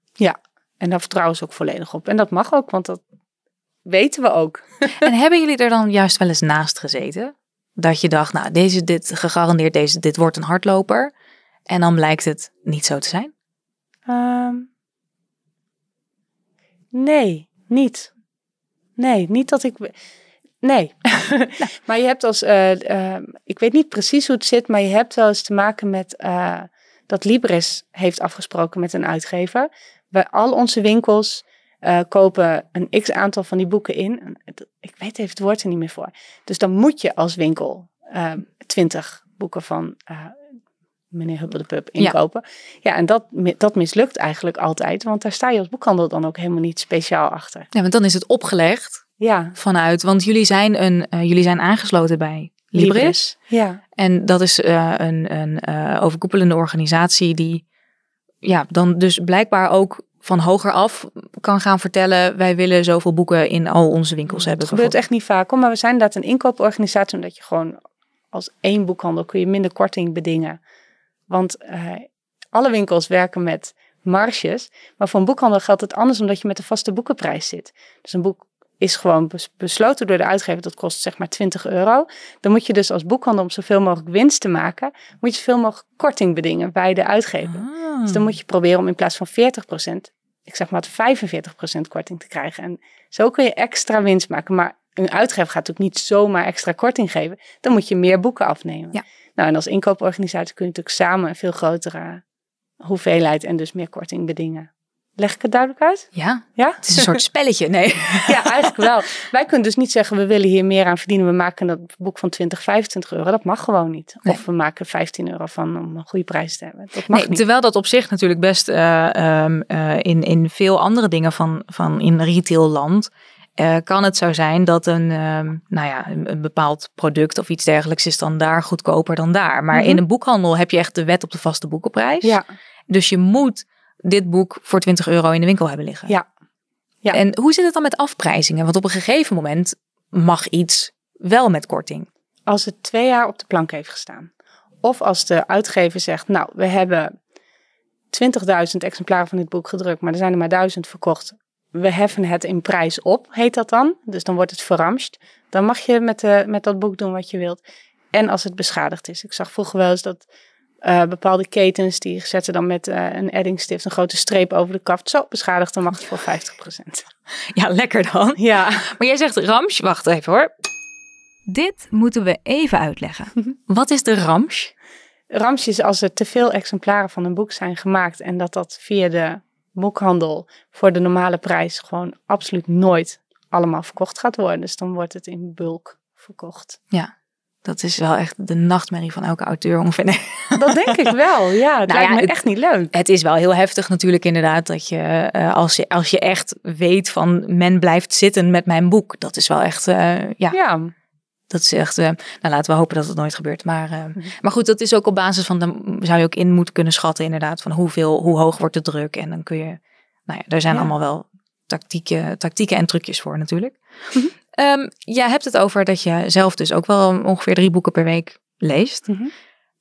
En daar vertrouwen ze ook volledig op. En dat mag ook, want dat weten we ook. En hebben jullie er dan juist wel eens naast gezeten? Dat je dacht, nou, deze, dit, gegarandeerd, deze, dit wordt een hardloper. En dan blijkt het niet zo te zijn? Ehm, nee, niet. Nee, niet dat ik. Nee. maar je hebt als. eh, eh, ik weet niet precies hoe het zit, maar je hebt wel eens te maken met. eh, dat Libris heeft afgesproken met een uitgever. Bij al onze winkels kopen een x aantal van die boeken in. Ik weet even het woord er niet meer voor. Dus dan moet je als winkel twintig boeken van meneer Hubbel de Ja. inkopen. Ja, en dat, dat mislukt eigenlijk altijd. Want daar sta je als boekhandel dan ook helemaal niet speciaal achter. Ja, want dan is het opgelegd Ja, vanuit, want jullie zijn, een, eh, jullie zijn aangesloten bij Libris. Ja, En dat is eh, een, een eh, overkoepelende organisatie die ja, dan dus blijkbaar ook van hoger af kan gaan vertellen, wij willen zoveel boeken in al onze winkels hebben. Het gebeurt echt niet vaak, hoor, maar we zijn inderdaad een inkooporganisatie, omdat je gewoon als één boekhandel kun je minder korting bedingen. Want alle winkels werken met marges, maar voor een boekhandel geldt het anders omdat je met een vaste boekenprijs zit. Dus een boek is gewoon bes- besloten door de uitgever, dat kost zeg maar 20 euro. Dan moet je dus als boekhandel om zoveel mogelijk winst te maken, moet je zoveel mogelijk korting bedingen bij de uitgever. Ah. Dus dan moet je proberen om in plaats van 40%, ik zeg maar 45% korting te krijgen. En zo kun je extra winst maken. Maar een uitgever gaat natuurlijk niet zomaar extra korting geven. Dan moet je meer boeken afnemen. Ja. Nou, en als inkooporganisatie kun je natuurlijk samen een veel grotere hoeveelheid en dus meer korting bedingen. Leg ik het duidelijk uit? Ja, Ja? het is een soort spelletje. Nee. ja, eigenlijk wel. Wij kunnen dus niet zeggen, we willen hier meer aan verdienen. We maken dat boek van 20, 25 euro. Dat mag gewoon niet. Nee. Of we maken 15 euro van om een goede prijs te hebben. Dat mag Nee, niet. terwijl dat op zich natuurlijk best eh, ehm, eh, in, in veel andere dingen van, van in retailland eh, kan het zo zijn dat een, ehm, nou ja, een, een bepaald product of iets dergelijks is dan daar goedkoper dan daar. Maar Mhm. in een boekhandel heb je echt de wet op de vaste boekenprijs. Ja, Dus je moet dit boek voor 20 euro in de winkel hebben liggen. Ja. Ja. En hoe zit het dan met afprijzingen? Want op een gegeven moment mag iets wel met korting. als het twee jaar op de plank heeft gestaan. Of als de uitgever zegt, nou, we hebben 20.000 exemplaren van dit boek gedrukt, maar er zijn er maar 1000 verkocht. We heffen het in prijs op, heet dat dan. Dus dan wordt het verramscht. Dan mag je met, de, met dat boek doen wat je wilt. En als het beschadigd is. Ik zag vroeger wel eens dat eh, bepaalde ketens, die zetten dan met eh, een eddingstift een grote streep over de kaft. Zo, beschadigd, dan mag het voor 50%. Ja, lekker dan. Ja, Maar jij zegt Ramsch. Wacht even hoor. Dit moeten we even uitleggen. Wat is de Ramsch? Ramsje is als er te veel exemplaren van een boek zijn gemaakt en dat dat via de boekhandel voor de normale prijs gewoon absoluut nooit allemaal verkocht gaat worden. Dus dan wordt het in bulk verkocht. Ja, dat is wel echt de nachtmerrie van elke auteur ongeveer. Dat denk ik wel, ja. Het Nou lijkt ja, me het- echt niet leuk. Het is wel heel heftig natuurlijk inderdaad dat je, eh, als je, als je echt weet van men blijft zitten met mijn boek. Dat is wel echt, eh, ja, Ja, dat is echt, eh, nou laten we hopen dat het nooit gebeurt. Maar, eh, maar goed, dat is ook op basis van, dan zou je ook in moeten kunnen schatten inderdaad van hoeveel, hoe hoog wordt de druk. En dan kun je, nou ja, daar zijn Ja. allemaal wel tactieken, tactieken en trucjes voor natuurlijk. Ehm, jij hebt het over dat je zelf dus ook wel ongeveer drie boeken per week leest. Mhm.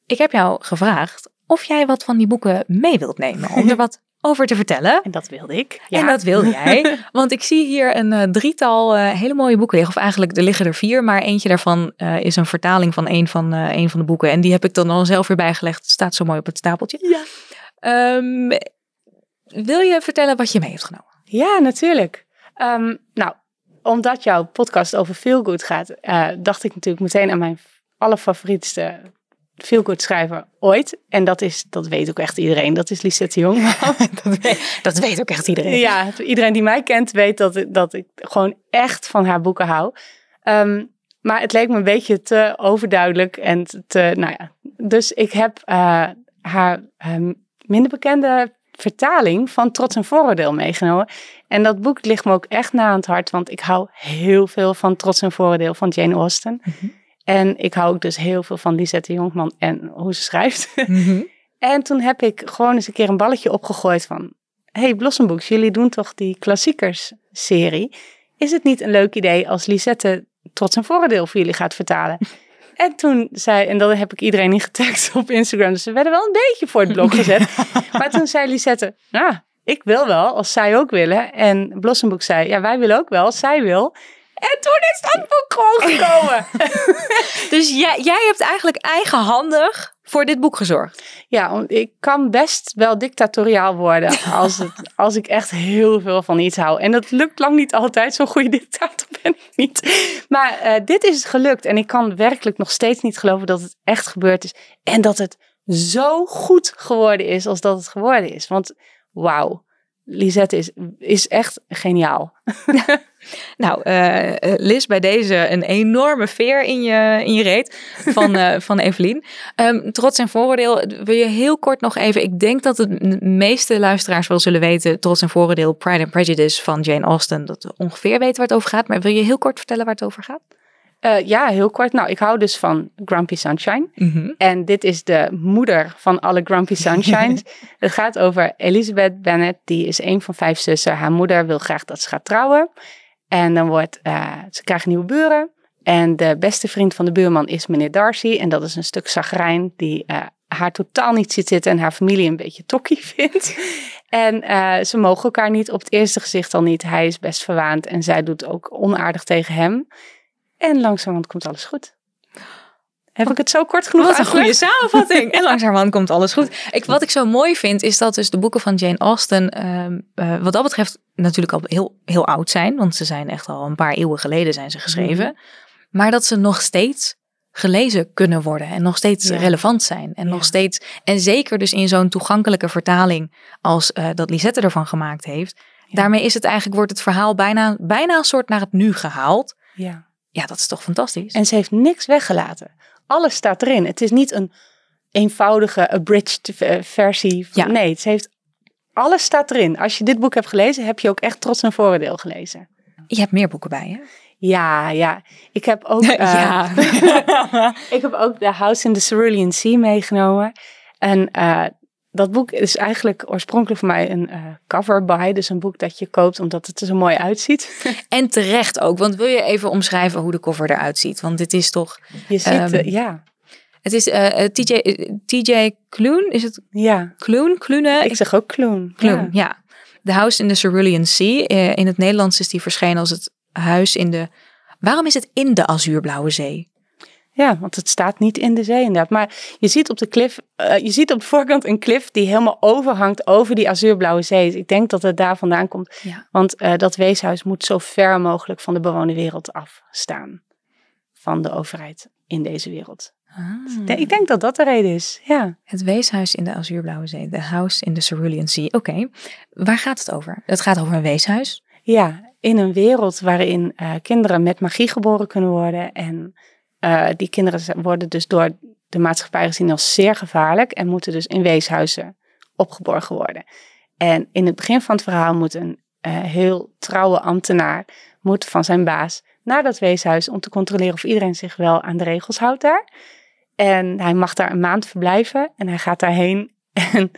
Ik heb jou gevraagd of jij wat van die boeken mee wilt nemen om er wat over te vertellen. en dat wilde ik. Ja. En dat wil jij. Want ik zie hier een eh, drietal eh, hele mooie boeken liggen. Of eigenlijk, er liggen er vier. Maar eentje daarvan eh, is een vertaling van een van, een van de boeken. En die heb ik dan al zelf weer bijgelegd. Het staat zo mooi op het stapeltje. Ja. Ehm, wil je vertellen wat je mee hebt genomen? Ja, natuurlijk. Ehm, nou, omdat jouw podcast over feelgood gaat, eh, dacht ik natuurlijk meteen aan mijn allerfavorietste feelgood schrijver ooit. En dat is, dat weet ook echt iedereen, dat is Lisette Jong. dat, weet, dat weet ook echt iedereen. Ja, iedereen die mij kent weet dat, ik- dat ik gewoon echt van haar boeken hou. Ehm, maar het leek me een beetje te overduidelijk en te, nou ja. Dus ik heb eh, haar ehm, minder bekende vertaling van Trots en Vooroordeel meegenomen. En dat boek ligt me ook echt na aan het hart, want ik hou heel veel van Trots en Vooroordeel van Jane Austen. En ik hou ook dus heel veel van Lisette Jonkman en hoe ze schrijft. Mhm. En toen heb ik gewoon eens een keer een balletje opgegooid van... hey, Blossombooks, jullie doen toch die klassiekers-serie? Is het niet een leuk idee als Lisette Trots en Voordeel voor jullie gaat vertalen? En toen zei, en dan heb ik iedereen in getagd op Instagram, dus ze werden wel een beetje voor het blok gezet. maar toen zei Lisette, nou, ik wil wel, als zij ook willen. En Blossomboek zei, ja, wij willen ook wel, als zij wil. En toen is dat boek gewoon gekomen. Dus jij, jij hebt eigenlijk eigenhandig voor dit boek gezorgd. Ja, want ik kan best wel dictatoriaal worden als, het, als ik echt heel veel van iets hou. En dat lukt lang niet altijd. Zo'n goede dictator ben ik niet. Maar eh, dit is gelukt. En ik kan werkelijk nog steeds niet geloven dat het echt gebeurd is. En dat het zo goed geworden is als dat het geworden is. Want wauw, Lisette is, is echt geniaal. Nou, eh, Liz, bij deze een enorme veer in je, in je reet van, eh, van Evelien. Ehm, trots en vooroordeel, wil je heel kort nog even... Ik denk dat de meeste luisteraars wel zullen weten... Trots en vooroordeel, Pride and Prejudice van Jane Austen... dat we ongeveer weten waar het over gaat. Maar wil je heel kort vertellen waar het over gaat? Eh, ja, heel kort. Nou, ik hou dus van Grumpy Sunshine. En dit is de moeder van alle Grumpy Sunshines. het gaat over Elizabeth Bennet. Die is een van vijf zussen. Haar moeder wil graag dat ze gaat trouwen. En dan wordt, eh, ze krijgen nieuwe buren. En de beste vriend van de buurman is meneer Darcy. En dat is een stuk zagrijn die eh, haar totaal niet ziet zitten. En haar familie een beetje tokkie vindt. en ze mogen elkaar niet op het eerste gezicht al niet. Hij is best verwaand en zij doet ook onaardig tegen hem. En langzamerhand komt alles goed. Heb ik het zo kort genoeg Wat een goede samenvatting. En langzamerhand komt alles goed. Ik, wat ik zo mooi vind, is dat dus de boeken van Jane Austen, ehm, eh, wat dat betreft, natuurlijk al heel, heel oud zijn. Want ze zijn echt al een paar eeuwen geleden zijn ze geschreven. Maar dat ze nog steeds gelezen kunnen worden en nog steeds Ja. relevant zijn. En Ja. nog steeds, en zeker dus in zo'n toegankelijke vertaling als eh, dat Lisette ervan gemaakt heeft. Daarmee is het eigenlijk, wordt het verhaal bijna, bijna een soort naar het nu gehaald. Ja. Ja, dat is toch fantastisch. En ze heeft niks weggelaten. Alles staat erin. Het is niet een eenvoudige abridged eh, versie. Ja. Nee, ze heeft, alles staat erin. Als je dit boek hebt gelezen, heb je ook echt trots en vooroordeel gelezen. je hebt meer boeken bij, hè? Ja, ja. Ik heb ook, eh, ik heb ook The House in the Cerulean Sea meegenomen. En eh, dat boek is eigenlijk oorspronkelijk voor mij een eh, cover buy. Dus een boek dat je koopt omdat het er zo mooi uitziet. En terecht ook, want wil je even omschrijven hoe de cover eruit ziet? Want dit is toch, Je ziet, Ehm, eh, ja, het is eh, TJ, TJ Kloon, is het ja. Kloon? Kloene? Ik zeg ook Kloon. Kloon, Ja. ja. The House in the Cerulean Sea. In het Nederlands is die verschenen als het huis in de... Waarom is het in de azuurblauwe zee? Ja, want het staat niet in de zee inderdaad. Maar je ziet op de klif, eh, je ziet op de voorkant een klif die helemaal overhangt over die azuurblauwe zee. Ik denk dat het daar vandaan komt. Ja. Want eh, dat weeshuis moet zo ver mogelijk van de bewoonde wereld afstaan. Van de overheid in deze wereld. Ik denk- Ik denk dat dat de reden is. Ja. Het weeshuis in de azuurblauwe zee. The House in the Cerulean Sea. Oké, waar gaat het over? Het gaat over een weeshuis. Ja, in een wereld waarin eh, kinderen met magie geboren kunnen worden. En eh, die kinderen worden dus door de maatschappij gezien als zeer gevaarlijk. En moeten dus in weeshuizen opgeborgen worden. En in het begin van het verhaal moet een eh, heel trouwe ambtenaar moet van zijn baas naar dat weeshuis om te controleren of iedereen zich wel aan de regels houdt daar. En hij mag daar een maand verblijven en hij gaat daarheen en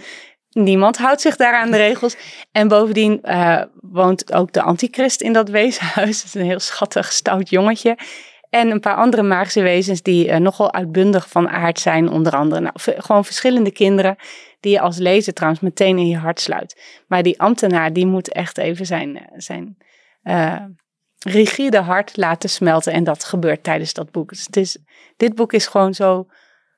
niemand houdt zich daar aan de regels. En bovendien eh, woont ook de antichrist in dat weeshuis. Het is een heel schattig, stout jongetje. En een paar andere magische wezens die eh, nogal uitbundig van aard zijn. Onder andere nou, gewoon verschillende kinderen die je als lezer trouwens meteen in je hart sluit. Maar die ambtenaar die moet echt even zijn, eh, zijn eh, rigide hart laten smelten. En dat gebeurt tijdens dat boek. Dus het is, dit boek is gewoon zo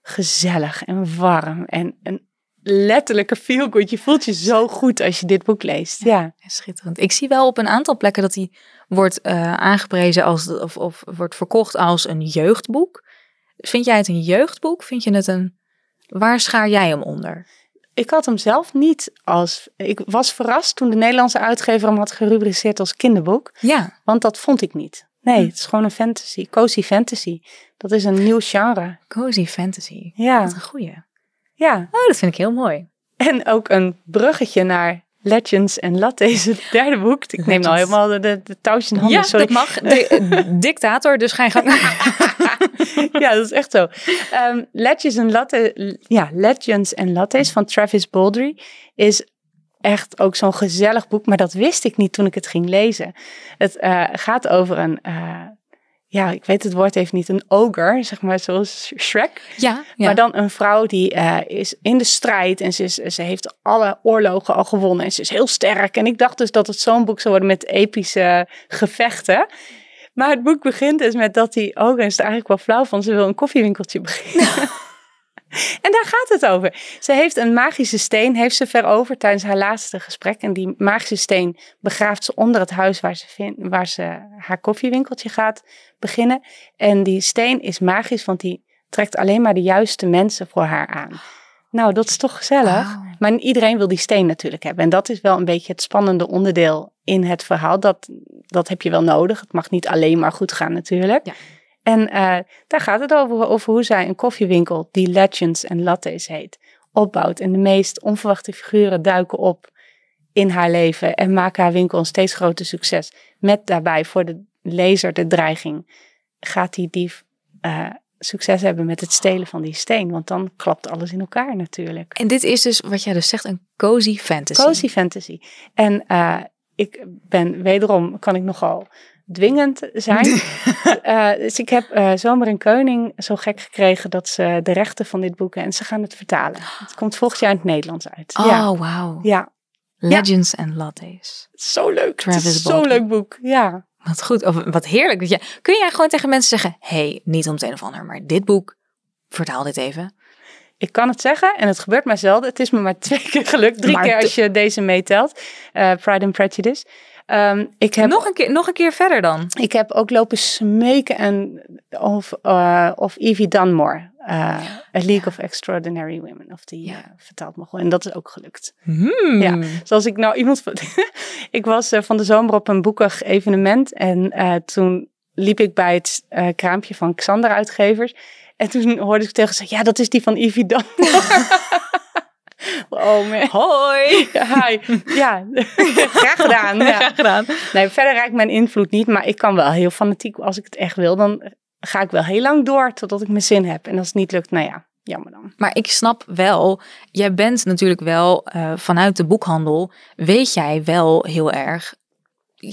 gezellig en warm en een letterlijke feel good. Je voelt je zo goed als je dit boek leest. Ja. Schitterend. Ik zie wel op een aantal plekken dat die wordt eh, aangeprezen als, of, of wordt verkocht als een jeugdboek. Vind jij het een jeugdboek? Vind je het een... Waar schaar jij hem onder? Ik had hem zelf niet als. Ik was verrast toen de Nederlandse uitgever hem had gerubriceerd als kinderboek. Ja, Want dat vond ik niet. Nee, het is gewoon een fantasy, cozy fantasy. Dat is een nieuw genre. cozy fantasy. Ja, Wat een goeie. ja. Oh, dat vind ik heel mooi. En ook een bruggetje naar Legends en Lattes, het derde boek. Ik neem nou helemaal de, de, de touwtjes in handen, Ja, sorry. dat mag. De- dictator, dus ga je gang. ja, dat is echt zo. Ehm, Legends en Latte, ja, Legends en Lattes van Travis Baldry is echt ook zo'n gezellig boek, maar dat wist ik niet toen ik het ging lezen. Het eh, gaat over een, eh, ja, ik weet het woord even niet, een ogre, zeg maar zoals Shrek. Ja, ja. Maar dan een vrouw die eh, is in de strijd en ze, is, ze heeft alle oorlogen al gewonnen en ze is heel sterk. En ik dacht dus dat het zo'n boek zou worden met epische gevechten. Maar het boek begint dus met dat die ogre is er eigenlijk wel flauw van, ze wil een koffiewinkeltje beginnen. En daar gaat het over. Ze heeft een magische steen, heeft ze veroverd tijdens haar laatste gesprek. En die magische steen begraaft ze onder het huis waar ze, vind, waar ze haar koffiewinkeltje gaat beginnen. En die steen is magisch, want die trekt alleen maar de juiste mensen voor haar aan. Nou, dat is toch gezellig. Maar iedereen wil die steen natuurlijk hebben. En dat is wel een beetje het spannende onderdeel in het verhaal. Dat, dat heb je wel nodig. Het mag niet alleen maar goed gaan natuurlijk. Ja. En eh, daar gaat het over, over hoe zij een koffiewinkel die Legends en Lattes heet, opbouwt. En de meest onverwachte figuren duiken op in haar leven en maken haar winkel een steeds groter succes. Met daarbij voor de lezer de dreiging, gaat die dief eh, succes hebben met het stelen van die steen? Want dan klapt alles in elkaar natuurlijk. En dit is dus, wat jij dus zegt, een cozy fantasy. Cozy fantasy. En eh, ik ben wederom, kan ik nogal dwingend zijn. Eh, dus ik heb eh, Zomer in Keuning zo gek gekregen dat ze de rechten van dit boek en ze gaan het vertalen. Het komt volgend jaar in het Nederlands uit. Oh, Ja, wauw. ja. Legends and Lattes. zo leuk. Het Travis is zo'n leuk boek. Ja. Wat goed, of wat heerlijk. Dat je, kun jij gewoon tegen mensen zeggen, hey, niet om het een of ander, maar dit boek, vertaal dit even. Ik kan het zeggen en het gebeurt maar zelden. Het is me maar twee keer gelukt. Drie Maar keer als je deze meetelt. Eh, Pride and Prejudice. Ehm, ik, heb, Nog, een keer, nog een keer verder dan. ik heb ook lopen smeken en of, eh, of Evie Dunmore. Eh, A League of Extraordinary Women. Of die eh, vertaald mag worden. En dat is ook gelukt. Hmm. Ja. Zoals ik nou iemand. ik was eh, van de zomer op een boekig evenement. En toen liep ik bij het kraampje van Xander Uitgevers. En toen hoorde ik tegen ze: Ja, dat is die van Ivy Dan. oh man. Hoi. Hi. Ja, graag gedaan. Ja. Graag gedaan. Nee, verder raakt mijn invloed niet. Maar ik kan wel heel fanatiek. Als ik het echt wil, dan ga ik wel heel lang door totdat ik mijn zin heb. En als het niet lukt, nou ja, jammer dan. Maar ik snap wel, jij bent natuurlijk wel eh, vanuit de boekhandel, weet jij wel heel erg,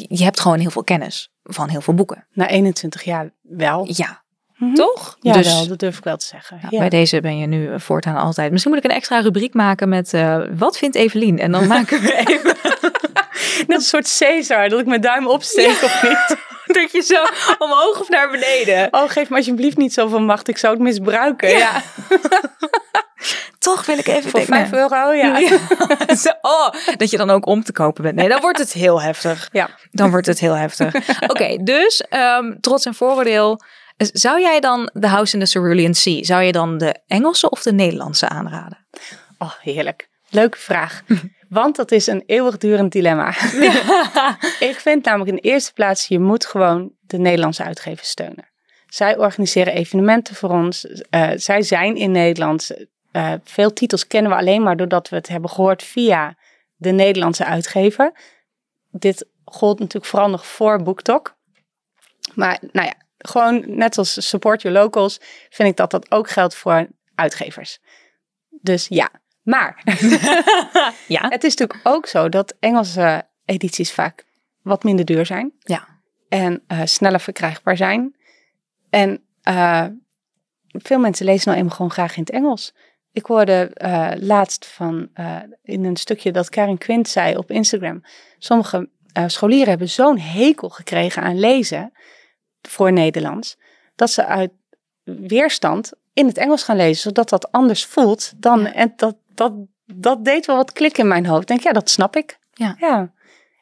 je hebt gewoon heel veel kennis van heel veel boeken. Na 21 jaar wel. Ja, Mhm. toch? Ja, dus wel, dat durf ik wel te zeggen. ja, Ja. bij deze ben je nu voortaan altijd. Misschien moet ik een extra rubriek maken met eh, wat vindt Evelien? En dan maken we even Net een soort Caesar, dat ik mijn duim opsteek of niet. dat je zo omhoog of naar beneden. Oh, geef me alsjeblieft niet zoveel macht, ik zou het misbruiken. Ja, Toch wil ik even voor denken. 5 euro, ja. Oh, dat je dan ook om te kopen bent. Nee, dan wordt het heel heftig. Ja. Dan wordt het heel heftig. Oké, dus ehm, trots en vooroordeel. Zou jij dan The House in the Cerulean Sea, zou je dan de Engelse of de Nederlandse aanraden? Oh, heerlijk. Leuke vraag. Want dat is een eeuwigdurend dilemma. ik vind namelijk in de eerste plaats, je moet gewoon de Nederlandse uitgevers steunen. Zij organiseren evenementen voor ons. Eh, zij zijn in Nederland. Eh, veel titels kennen we alleen maar doordat we het hebben gehoord via de Nederlandse uitgever. Dit gold natuurlijk vooral nog voor BookTok. Maar nou ja, gewoon net als support your locals, vind ik dat dat ook geldt voor uitgevers. Dus ja, maar Ja. het is natuurlijk ook zo dat Engelse edities vaak wat minder duur zijn. Ja. En eh, sneller verkrijgbaar zijn. En eh, veel mensen lezen nou eenmaal gewoon graag in het Engels. Ik hoorde eh, laatst van in een stukje dat Karin Quint zei op Instagram. Sommige scholieren hebben zo'n hekel gekregen aan lezen voor Nederlands. Dat ze uit weerstand in het Engels gaan lezen. Zodat dat anders voelt dan. Ja. En dat, dat, dat deed wel wat klik in mijn hoofd. Ik denk, ja, dat snap ik. Ja. ja.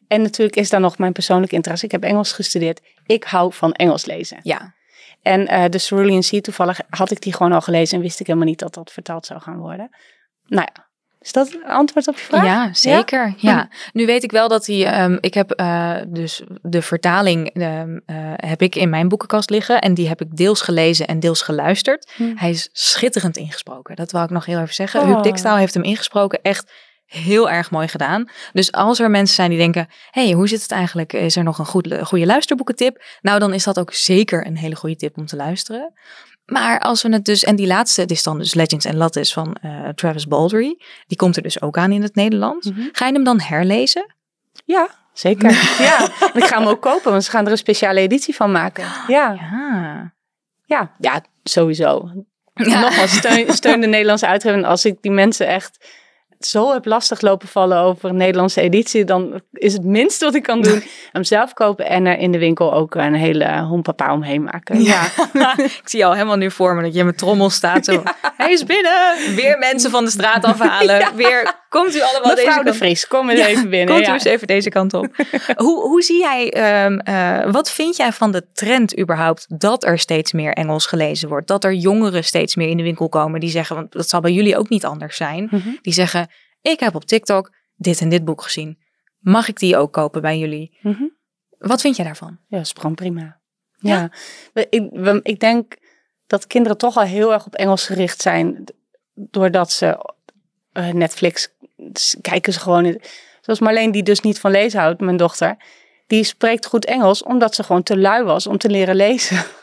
En natuurlijk is daar nog mijn persoonlijke interesse. Ik heb Engels gestudeerd. Ik hou van Engels lezen. Ja. En eh de Cerulean Sea, toevallig had ik die gewoon al gelezen en wist ik helemaal niet dat dat vertaald zou gaan worden. Nou ja, is dat een antwoord op je vraag? Ja, zeker. Ja. Nu weet ik wel dat hij. ehm, ik heb eh, dus de vertaling ehm, eh, heb ik in mijn boekenkast liggen en die heb ik deels gelezen en deels geluisterd. Hm. Hij is schitterend ingesproken. Dat wou ik nog heel even zeggen. Oh. Huub Dikstaal heeft hem ingesproken. Echt heel erg mooi gedaan. Dus als er mensen zijn die denken, hey, hoe zit het eigenlijk? Is er nog een goed, goede luisterboekentip? Nou, dan is dat ook zeker een hele goede tip om te luisteren. Maar als we het dus, en die laatste, dit is dan dus Legends and Lattes van uh, Travis Baldry, die komt er dus ook aan in het Nederlands. Mhm. Ga je hem dan herlezen? Ja, zeker. ja, ik ga hem ook kopen, want ze gaan er een speciale editie van maken. Ja, Ja. ja, ja sowieso. Ja. Nogmaals, steun, steun de Nederlandse uitgever. Als ik die mensen echt zo heb lastig lopen vallen over een Nederlandse editie, dan is het minste wat ik kan doen hem zelf kopen en er in de winkel ook een hele hompapa omheen maken. Ja, ik zie jou helemaal nu voor me dat je met trommel staat. Zo, hij is binnen. Weer mensen van de straat afhalen. Weer, komt u allemaal deze de Vries, kom eens even binnen. Komt u eens even deze kant op. hoe, hoe zie jij, ehm, eh, wat vind jij van de trend überhaupt dat er steeds meer Engels gelezen wordt? Dat er jongeren steeds meer in de winkel komen die zeggen, want dat zal bij jullie ook niet anders zijn. Mhm. Die zeggen, ik heb op TikTok dit en dit boek gezien. Mag ik die ook kopen bij jullie? Mhm. Wat vind jij daarvan? Ja, dat is gewoon prima. Ja, Ik, ik denk dat kinderen toch al heel erg op Engels gericht zijn. Doordat ze eh, Netflix s- kijken ze gewoon. in- Zoals Marleen, die dus niet van lezen houdt, mijn dochter. Die spreekt goed Engels omdat ze gewoon te lui was om te leren lezen.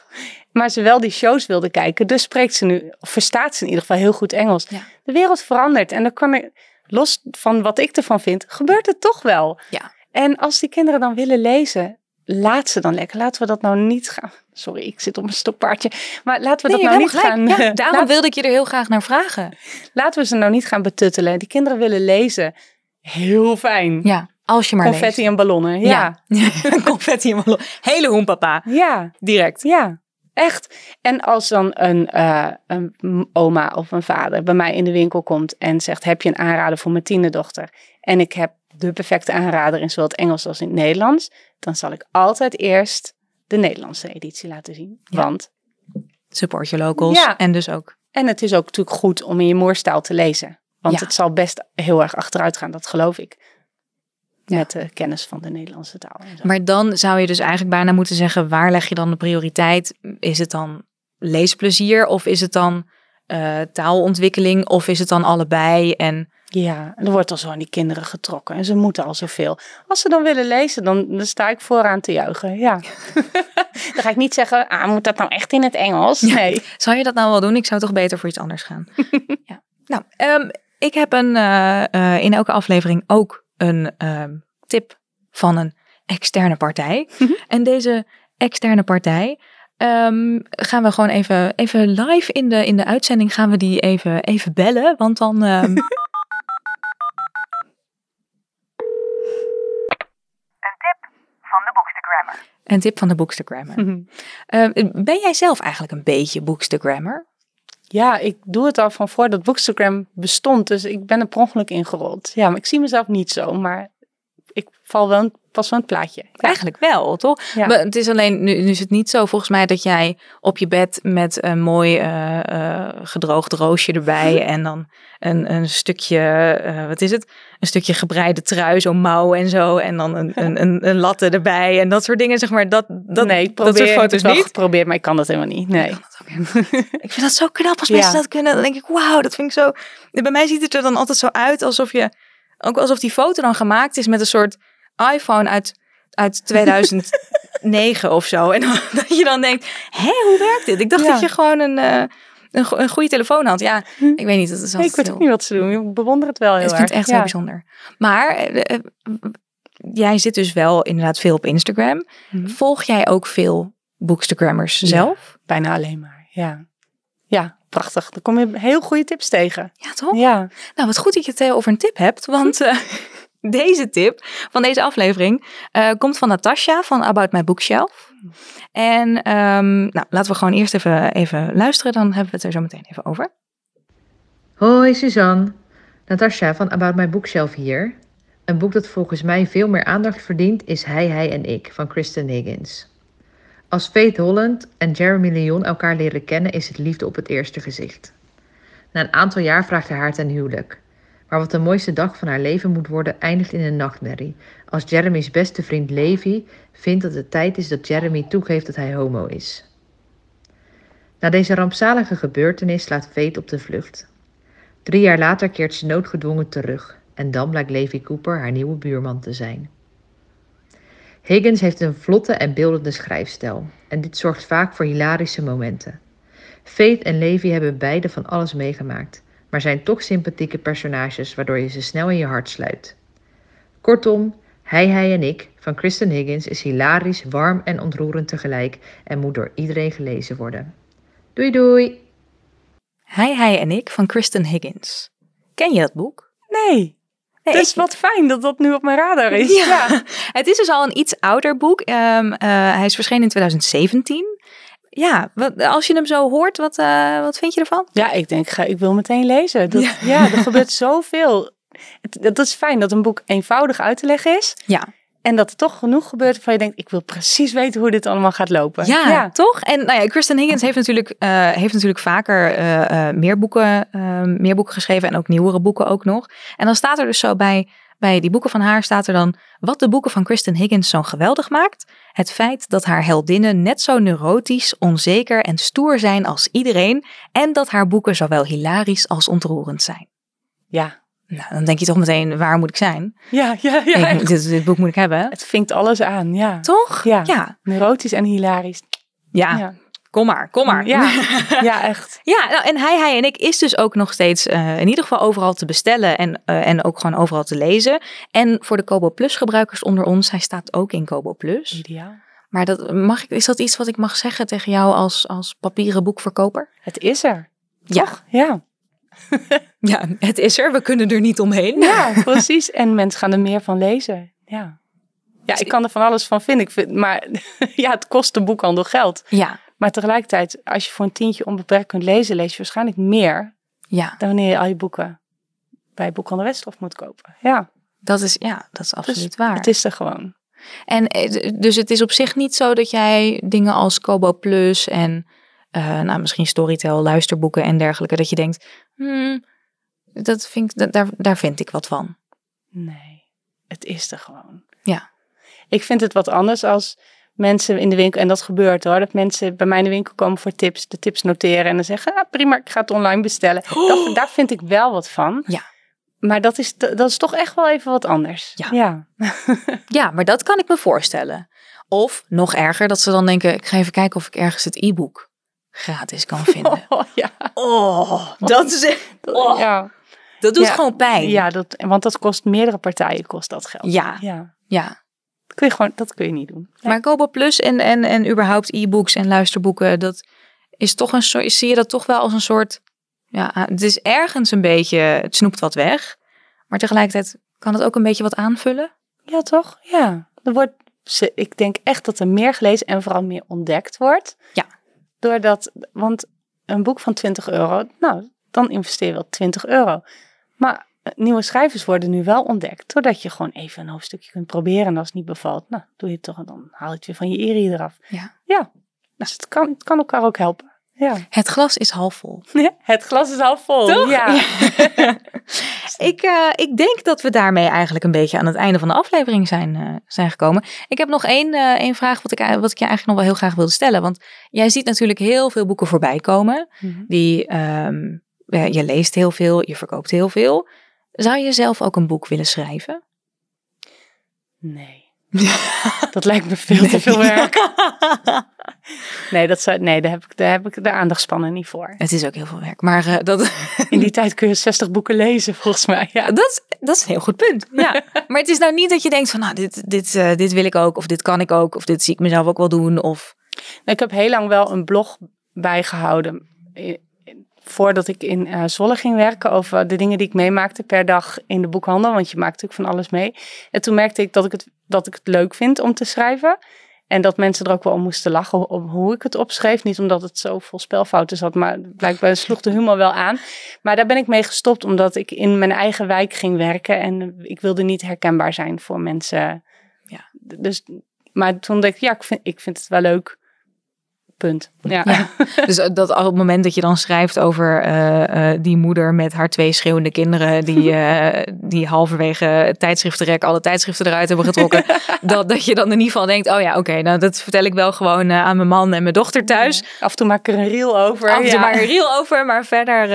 Maar ze wel die shows wilde kijken. Dus spreekt ze nu, of verstaat ze in ieder geval heel goed Engels. Ja. De wereld verandert. En dan kan er, los van wat ik ervan vind, gebeurt het toch wel. Ja. En als die kinderen dan willen lezen, laat ze dan lekker. Laten we dat nou niet gaan. Sorry, ik zit op een stokpaardje. Maar laten we Nee, dat nou niet gaan. Ja, daarom laat- wilde ik je er heel graag naar vragen. laten we ze nou niet gaan betuttelen. Die kinderen willen lezen. Heel fijn. Ja, als je maar Confetti en ballonnen. Ja. Ja. Confetti en ballon. Hele hoempapa. Ja. Direct. Ja. Echt. En als dan een, eh, een oma of een vader bij mij in de winkel komt en zegt: Heb je een aanrader voor mijn tienerdochter? En ik heb de perfecte aanrader in zowel het Engels als in het Nederlands. Dan zal ik altijd eerst de Nederlandse editie laten zien. Ja. Want, Support je locals. Ja. En dus ook. en het is ook natuurlijk goed om in je moerstaal te lezen. Want Ja. het zal best heel erg achteruit gaan, dat geloof ik. Met de kennis van de Nederlandse taal. En zo. Maar dan zou je dus eigenlijk bijna moeten zeggen, waar leg je dan de prioriteit? Is het dan leesplezier of is het dan eh, taalontwikkeling of is het dan allebei? En Ja, en er wordt al zo aan die kinderen getrokken en ze moeten al zoveel. Als ze dan willen lezen, dan, dan sta ik vooraan te juichen. Ja. dan ga ik niet zeggen, ah, moet dat nou echt in het Engels? Nee. zou je dat nou wel doen? Ik zou toch beter voor iets anders gaan. ja. Nou, ehm, ik heb een, eh, eh, in elke aflevering ook een ehm, tip van een externe partij. Mhm. En deze externe partij ehm, gaan we gewoon even, even live in de, in de uitzending gaan we die even, even bellen. Want dan van de Bookstagrammer. Een tip van de Bookstagrammer. Ehm, ben jij zelf eigenlijk een beetje Bookstagrammer? Ja, ik doe het al van voordat Bookstagram bestond, dus ik ben er per ongeluk ingerold. Ja, maar ik zie mezelf niet zo, maar ik val wel, pas wel een plaatje. Ja. Eigenlijk wel, toch? Ja. Maar het is alleen, nu, nu is het niet zo volgens mij dat jij op je bed met een mooi eh, eh, gedroogd roosje erbij en dan een, een stukje, eh, wat is het? Een stukje gebreide trui, zo mouw en zo en dan een, een, een, een latte erbij en dat soort dingen, zeg maar. Dat, dat, nee, ik dat probeer, soort ik foto's niet. geprobeerd, maar ik kan dat helemaal niet. Nee. Ik vind dat zo knap als Ja. mensen dat kunnen. Dan denk ik, wauw, dat vind ik zo. Bij mij ziet het er dan altijd zo uit alsof je, ook alsof die foto dan gemaakt is met een soort iPhone uit, uit 2009 of zo. En dan, dat je dan denkt, hé, hoe werkt dit? Ik dacht Ja. dat je gewoon een, eh, een, go- een goede telefoon had. Ja, ik weet niet, dat is Nee, ik weet ook niet wat ze doen. Ik bewonder het wel heel Ik erg. vind het echt ja. heel bijzonder. Maar eh, eh, jij zit dus wel inderdaad veel op Instagram. Mhm. Volg jij ook veel bookstagrammers Ja. zelf? Bijna alleen maar, ja. Ja, prachtig. Dan kom je heel goede tips tegen. Ja, toch? Ja. Nou, wat goed dat je het eh, over een tip hebt. Want eh, deze tip van deze aflevering eh, komt van Natasha van About My Bookshelf. En ehm, nou, laten we gewoon eerst even, even luisteren. Dan hebben we het er zo meteen even over. Hoi Suzanne, Natasha van About My Bookshelf hier. Een boek dat volgens mij veel meer aandacht verdient is Hij, Hij en Ik van Kristen Higgins. Als Faith Holland en Jeremy Leon elkaar leren kennen is het liefde op het eerste gezicht. Na een aantal jaar vraagt hij haar ten huwelijk. Maar wat de mooiste dag van haar leven moet worden eindigt in een nachtmerrie. Als Jeremy's beste vriend Levi vindt dat het tijd is dat Jeremy toegeeft dat hij homo is. Na deze rampzalige gebeurtenis slaat Faith op de vlucht. Drie jaar later keert ze noodgedwongen terug. En dan blijkt Levi Cooper haar nieuwe buurman te zijn. Higgins heeft een vlotte en beeldende schrijfstijl en dit zorgt vaak voor hilarische momenten. Faith en Levi hebben beide van alles meegemaakt, maar zijn toch sympathieke personages waardoor je ze snel in je hart sluit. Kortom, Hij, Hij en Ik van Kristen Higgins is hilarisch, warm en ontroerend tegelijk en moet door iedereen gelezen worden. Doei doei! Hij, Hij en ik van Kristen Higgins. Ken je dat boek? Nee. Dus wat fijn dat dat nu op mijn radar is. Ja. Het is dus al een iets ouder boek. Ehm, eh, hij is verschenen in 2017. Ja, wat, als je hem zo hoort, wat, eh, wat vind je ervan? Ja, ik denk, ga, ik wil meteen lezen. Dat, ja. er gebeurt zoveel. Het, dat is fijn dat een boek eenvoudig uit te leggen is. Ja. En dat er toch genoeg gebeurt waarvan je denkt, ik wil precies weten hoe dit allemaal gaat lopen. Ja, toch? En nou ja, Kristen Higgins heeft natuurlijk, eh, heeft natuurlijk vaker eh, eh, meer, boeken, meer boeken geschreven en ook nieuwere boeken ook nog. En dan staat er dus zo bij, bij die boeken van haar staat er dan wat de boeken van Kristen Higgins zo geweldig maakt. Het feit dat haar heldinnen net zo neurotisch, onzeker en stoer zijn als iedereen. En dat haar boeken zowel hilarisch als ontroerend zijn. Ja, Nou, dan denk je toch meteen, waar moet ik zijn? ja, ja. ja, Ik dit, dit boek moet ik hebben. Het vinkt alles aan, ja. Toch? Ja. Ja. Neurotisch en hilarisch. Ja. Ja, Kom maar, kom maar. ja. ja echt. Ja, nou, en hij, hij en ik is dus ook nog steeds eh, in ieder geval overal te bestellen en, eh, en ook gewoon overal te lezen. En voor de Kobo Plus gebruikers onder ons, hij staat ook in Kobo Plus. Ideaal. Maar dat, mag ik, is dat iets wat ik mag zeggen tegen jou als, als papieren boekverkoper? Het is er. Ja. Ja. ja, het is er. We kunnen er niet omheen. Ja, precies. En mensen gaan er meer van lezen. Ja. Ja, ik kan er van alles van vinden. Ik vind, maar ja, het kost de boekhandel geld. Ja, Maar tegelijkertijd, als je voor een tientje onbeperkt kunt lezen, lees je waarschijnlijk meer ja, dan wanneer je al je boeken bij Boekhandel Westhof moet kopen. Ja, dat is, ja, dat is absoluut dus waar. het is er gewoon. En eh, dus het is op zich niet zo dat jij dingen als Kobo Plus en eh, nou, misschien Storytel, luisterboeken en dergelijke, dat je denkt, hmm, dat vind ik, daar, daar vind ik wat van. Nee, het is er gewoon. Ja. Ik vind het wat anders als mensen in de winkel, en dat gebeurt hoor, dat mensen bij mij in de winkel komen voor tips, de tips noteren en dan zeggen, ah, prima, ik ga het online bestellen. Dat, daar vind ik wel wat van. Ja. Maar dat is, dat is toch echt wel even wat anders. Ja. ja. Ja, maar dat kan ik me voorstellen. Of nog erger, dat ze dan denken, ik ga even kijken of ik ergens het e-book gratis kan vinden. Oh, ja. Oh, dat, is, oh, ja. Dat doet Ja. gewoon pijn. Ja, dat, want dat kost meerdere partijen kost dat geld. Ja. ja. ja. Dat kun je gewoon, dat kun je niet doen. Maar Kobo Plus en, en, en überhaupt e-books en luisterboeken, dat is toch een soort, zie je dat toch wel als een soort, ja, het is ergens een beetje, het snoept wat weg, maar tegelijkertijd kan het ook een beetje wat aanvullen. Ja, toch? Ja. Er wordt, ik denk echt dat er meer gelezen en vooral meer ontdekt wordt. Ja. Doordat, want een boek van 20 euro, nou, dan investeer je wel 20 euro. Maar eh, nieuwe schrijvers worden nu wel ontdekt. Doordat je gewoon even een hoofdstukje kunt proberen. En als het niet bevalt, nou, doe je het toch en dan haal je het weer van je iri eraf. Ja. Ja. Dus het kan, het kan elkaar ook helpen. Ja. Het glas is half vol. Het glas is half vol. Toch? Ja. Ik, eh, ik denk dat we daarmee eigenlijk een beetje aan het einde van de aflevering zijn, eh, zijn gekomen. Ik heb nog één, eh, één vraag wat ik, wat ik je eigenlijk nog wel heel graag wilde stellen. Want jij ziet natuurlijk heel veel boeken voorbij komen. Mhm. Die, ehm, je leest heel veel, je verkoopt heel veel. Zou je zelf ook een boek willen schrijven? Nee. Dat lijkt me veel te veel werk. Nee, dat zou, nee daar, heb ik, daar heb ik de aandachtspannen niet voor. Het is ook heel veel werk, maar eh, dat, In die tijd kun je 60 boeken lezen, volgens mij. Ja. dat, is, dat is een heel goed punt. Ja. Maar het is nou niet dat je denkt van, nou, dit, dit, eh, dit wil ik ook, of dit kan ik ook, of dit zie ik mezelf ook wel doen. Of... Nou, ik heb heel lang wel een blog bijgehouden. Voordat ik in Zwolle ging werken over de dingen die ik meemaakte per dag in de boekhandel. Want je maakt natuurlijk van alles mee. En toen merkte ik dat ik het, dat ik het leuk vind om te schrijven. En dat mensen er ook wel om moesten lachen om hoe ik het opschreef. Niet omdat het zo vol spelfouten zat, maar blijkbaar sloeg de humor wel aan. Maar daar ben ik mee gestopt omdat ik in mijn eigen wijk ging werken. En ik wilde niet herkenbaar zijn voor mensen. Ja. Dus, maar toen dacht ik, ja, ik vind, ik vind het wel leuk punt. Ja. Ja. Dus eh, dat op het moment dat je dan schrijft over eh, eh, die moeder met haar twee schreeuwende kinderen, die, die halverwege tijdschriftenrek alle tijdschriften eruit hebben getrokken, dat, dat je dan in ieder geval denkt, oh ja, oké, nou dat vertel ik wel gewoon aan mijn man en mijn dochter thuis. Af en toe maak ik er een reel over. Af en toe ja. maar een reel over, maar verder,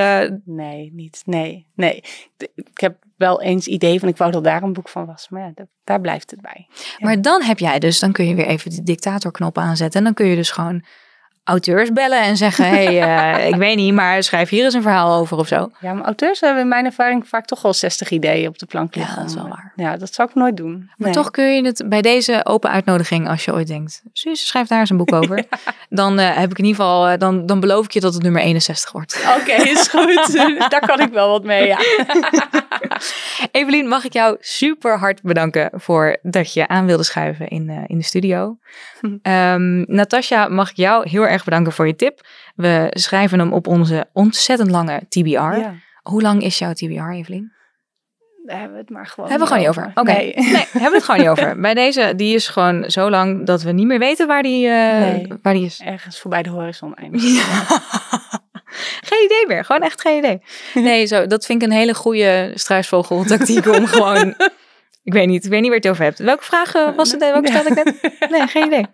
Nee, niet. Nee, nee. Ik heb wel eens idee van, ik wou dat daar een boek van was. Maar ja, dat- daar blijft het bij. Ja. Maar dan heb jij dus, dan kun je weer even die dictatorknop aanzetten. En dan kun je dus gewoon auteurs bellen en zeggen: hey, eh, ik weet niet, maar schrijf hier eens een verhaal over of zo. Ja, maar auteurs hebben in mijn ervaring vaak toch wel 60 ideeën op de plank Ja, liggen. dat is wel om, eh, waar. Ja, dat zou ik nooit doen. Maar Nee. toch kun je het bij deze open uitnodiging, als je ooit denkt: Suus, schrijf daar eens een boek over. Dan eh, heb ik in ieder geval, eh, dan, dan beloof ik je dat het nummer 61 wordt. Oké, is goed. daar kan ik wel wat mee, ja. Evelien, mag ik jou super hard bedanken voor dat je aan wilde schuiven in, in de studio. Hm. Ehm, Natasja, mag ik jou heel erg bedanken voor je tip. We schrijven hem op onze ontzettend lange TBR. ja. Hoe lang is jouw TBR, Evelien? Daar hebben we het maar gewoon Hebben we gewoon niet over. Oké. Nee. Nee, hebben we het gewoon niet over. Bij deze, die is gewoon zo lang dat we niet meer weten waar die, eh, Nee. waar die is. Ergens voorbij de horizon eindigt. geen idee meer. Gewoon echt geen idee. Nee, zo, dat vind ik een hele goede struisvogeltactiek om gewoon... Ik weet niet, ik weet niet waar je het over hebt. Welke vraag eh, was het? Welke stelde ik net? Nee, geen idee.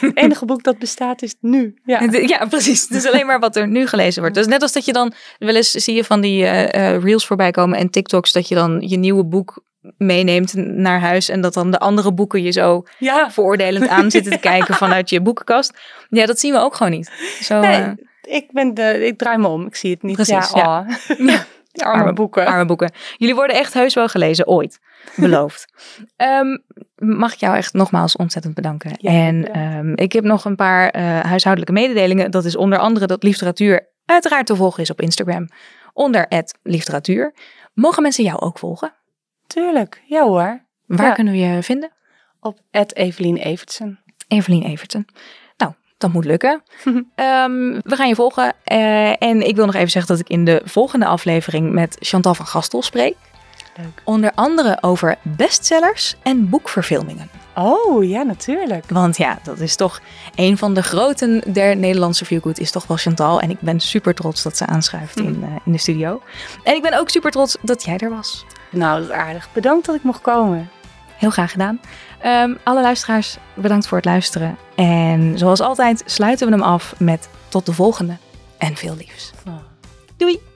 Het enige boek dat bestaat is nu. Ja. Ja, precies. Het is alleen maar wat er nu gelezen wordt. Dus net als dat je dan wel eens zie je van die eh, eh, reels voorbij komen en TikToks dat je dan je nieuwe boek meeneemt naar huis en dat dan de andere boeken je zo ja. veroordelend aan zitten te kijken vanuit je boekenkast. Ja, dat zien we ook gewoon niet. Zo, Nee, eh, ik, ben de, ik draai me om. Ik zie het niet. Precies, ja. ja. arme, boeken. arme boeken. Jullie worden echt heus wel gelezen, ooit. Beloofd. Ehm, mag ik jou echt nogmaals ontzettend bedanken. Ja, en ehm, ik heb nog een paar eh, huishoudelijke mededelingen. Dat is onder andere dat literatuur uiteraard te volgen is op Instagram. Onder literatuur. Mogen mensen jou ook volgen? Tuurlijk. Ja hoor. Waar Ja. kunnen we je vinden? Op Evelien Evertsen. Evelien Everton. Dat moet lukken. Ehm, we gaan je volgen. Eh, en ik wil nog even zeggen dat ik in de volgende aflevering met Chantal van Gastel spreek. Leuk. Onder andere over bestsellers en boekverfilmingen. Oh, ja, natuurlijk. Want ja, dat is toch een van de groten der Nederlandse feelgood is toch wel Chantal. En ik ben super trots dat ze aanschuift in, eh, in de studio. En ik ben ook super trots dat jij er was. Nou, dat is aardig. Bedankt dat ik mocht komen. Heel graag gedaan. Ehm, alle luisteraars, bedankt voor het luisteren. En zoals altijd sluiten we hem af met tot de volgende en veel liefs. Oh. Doei!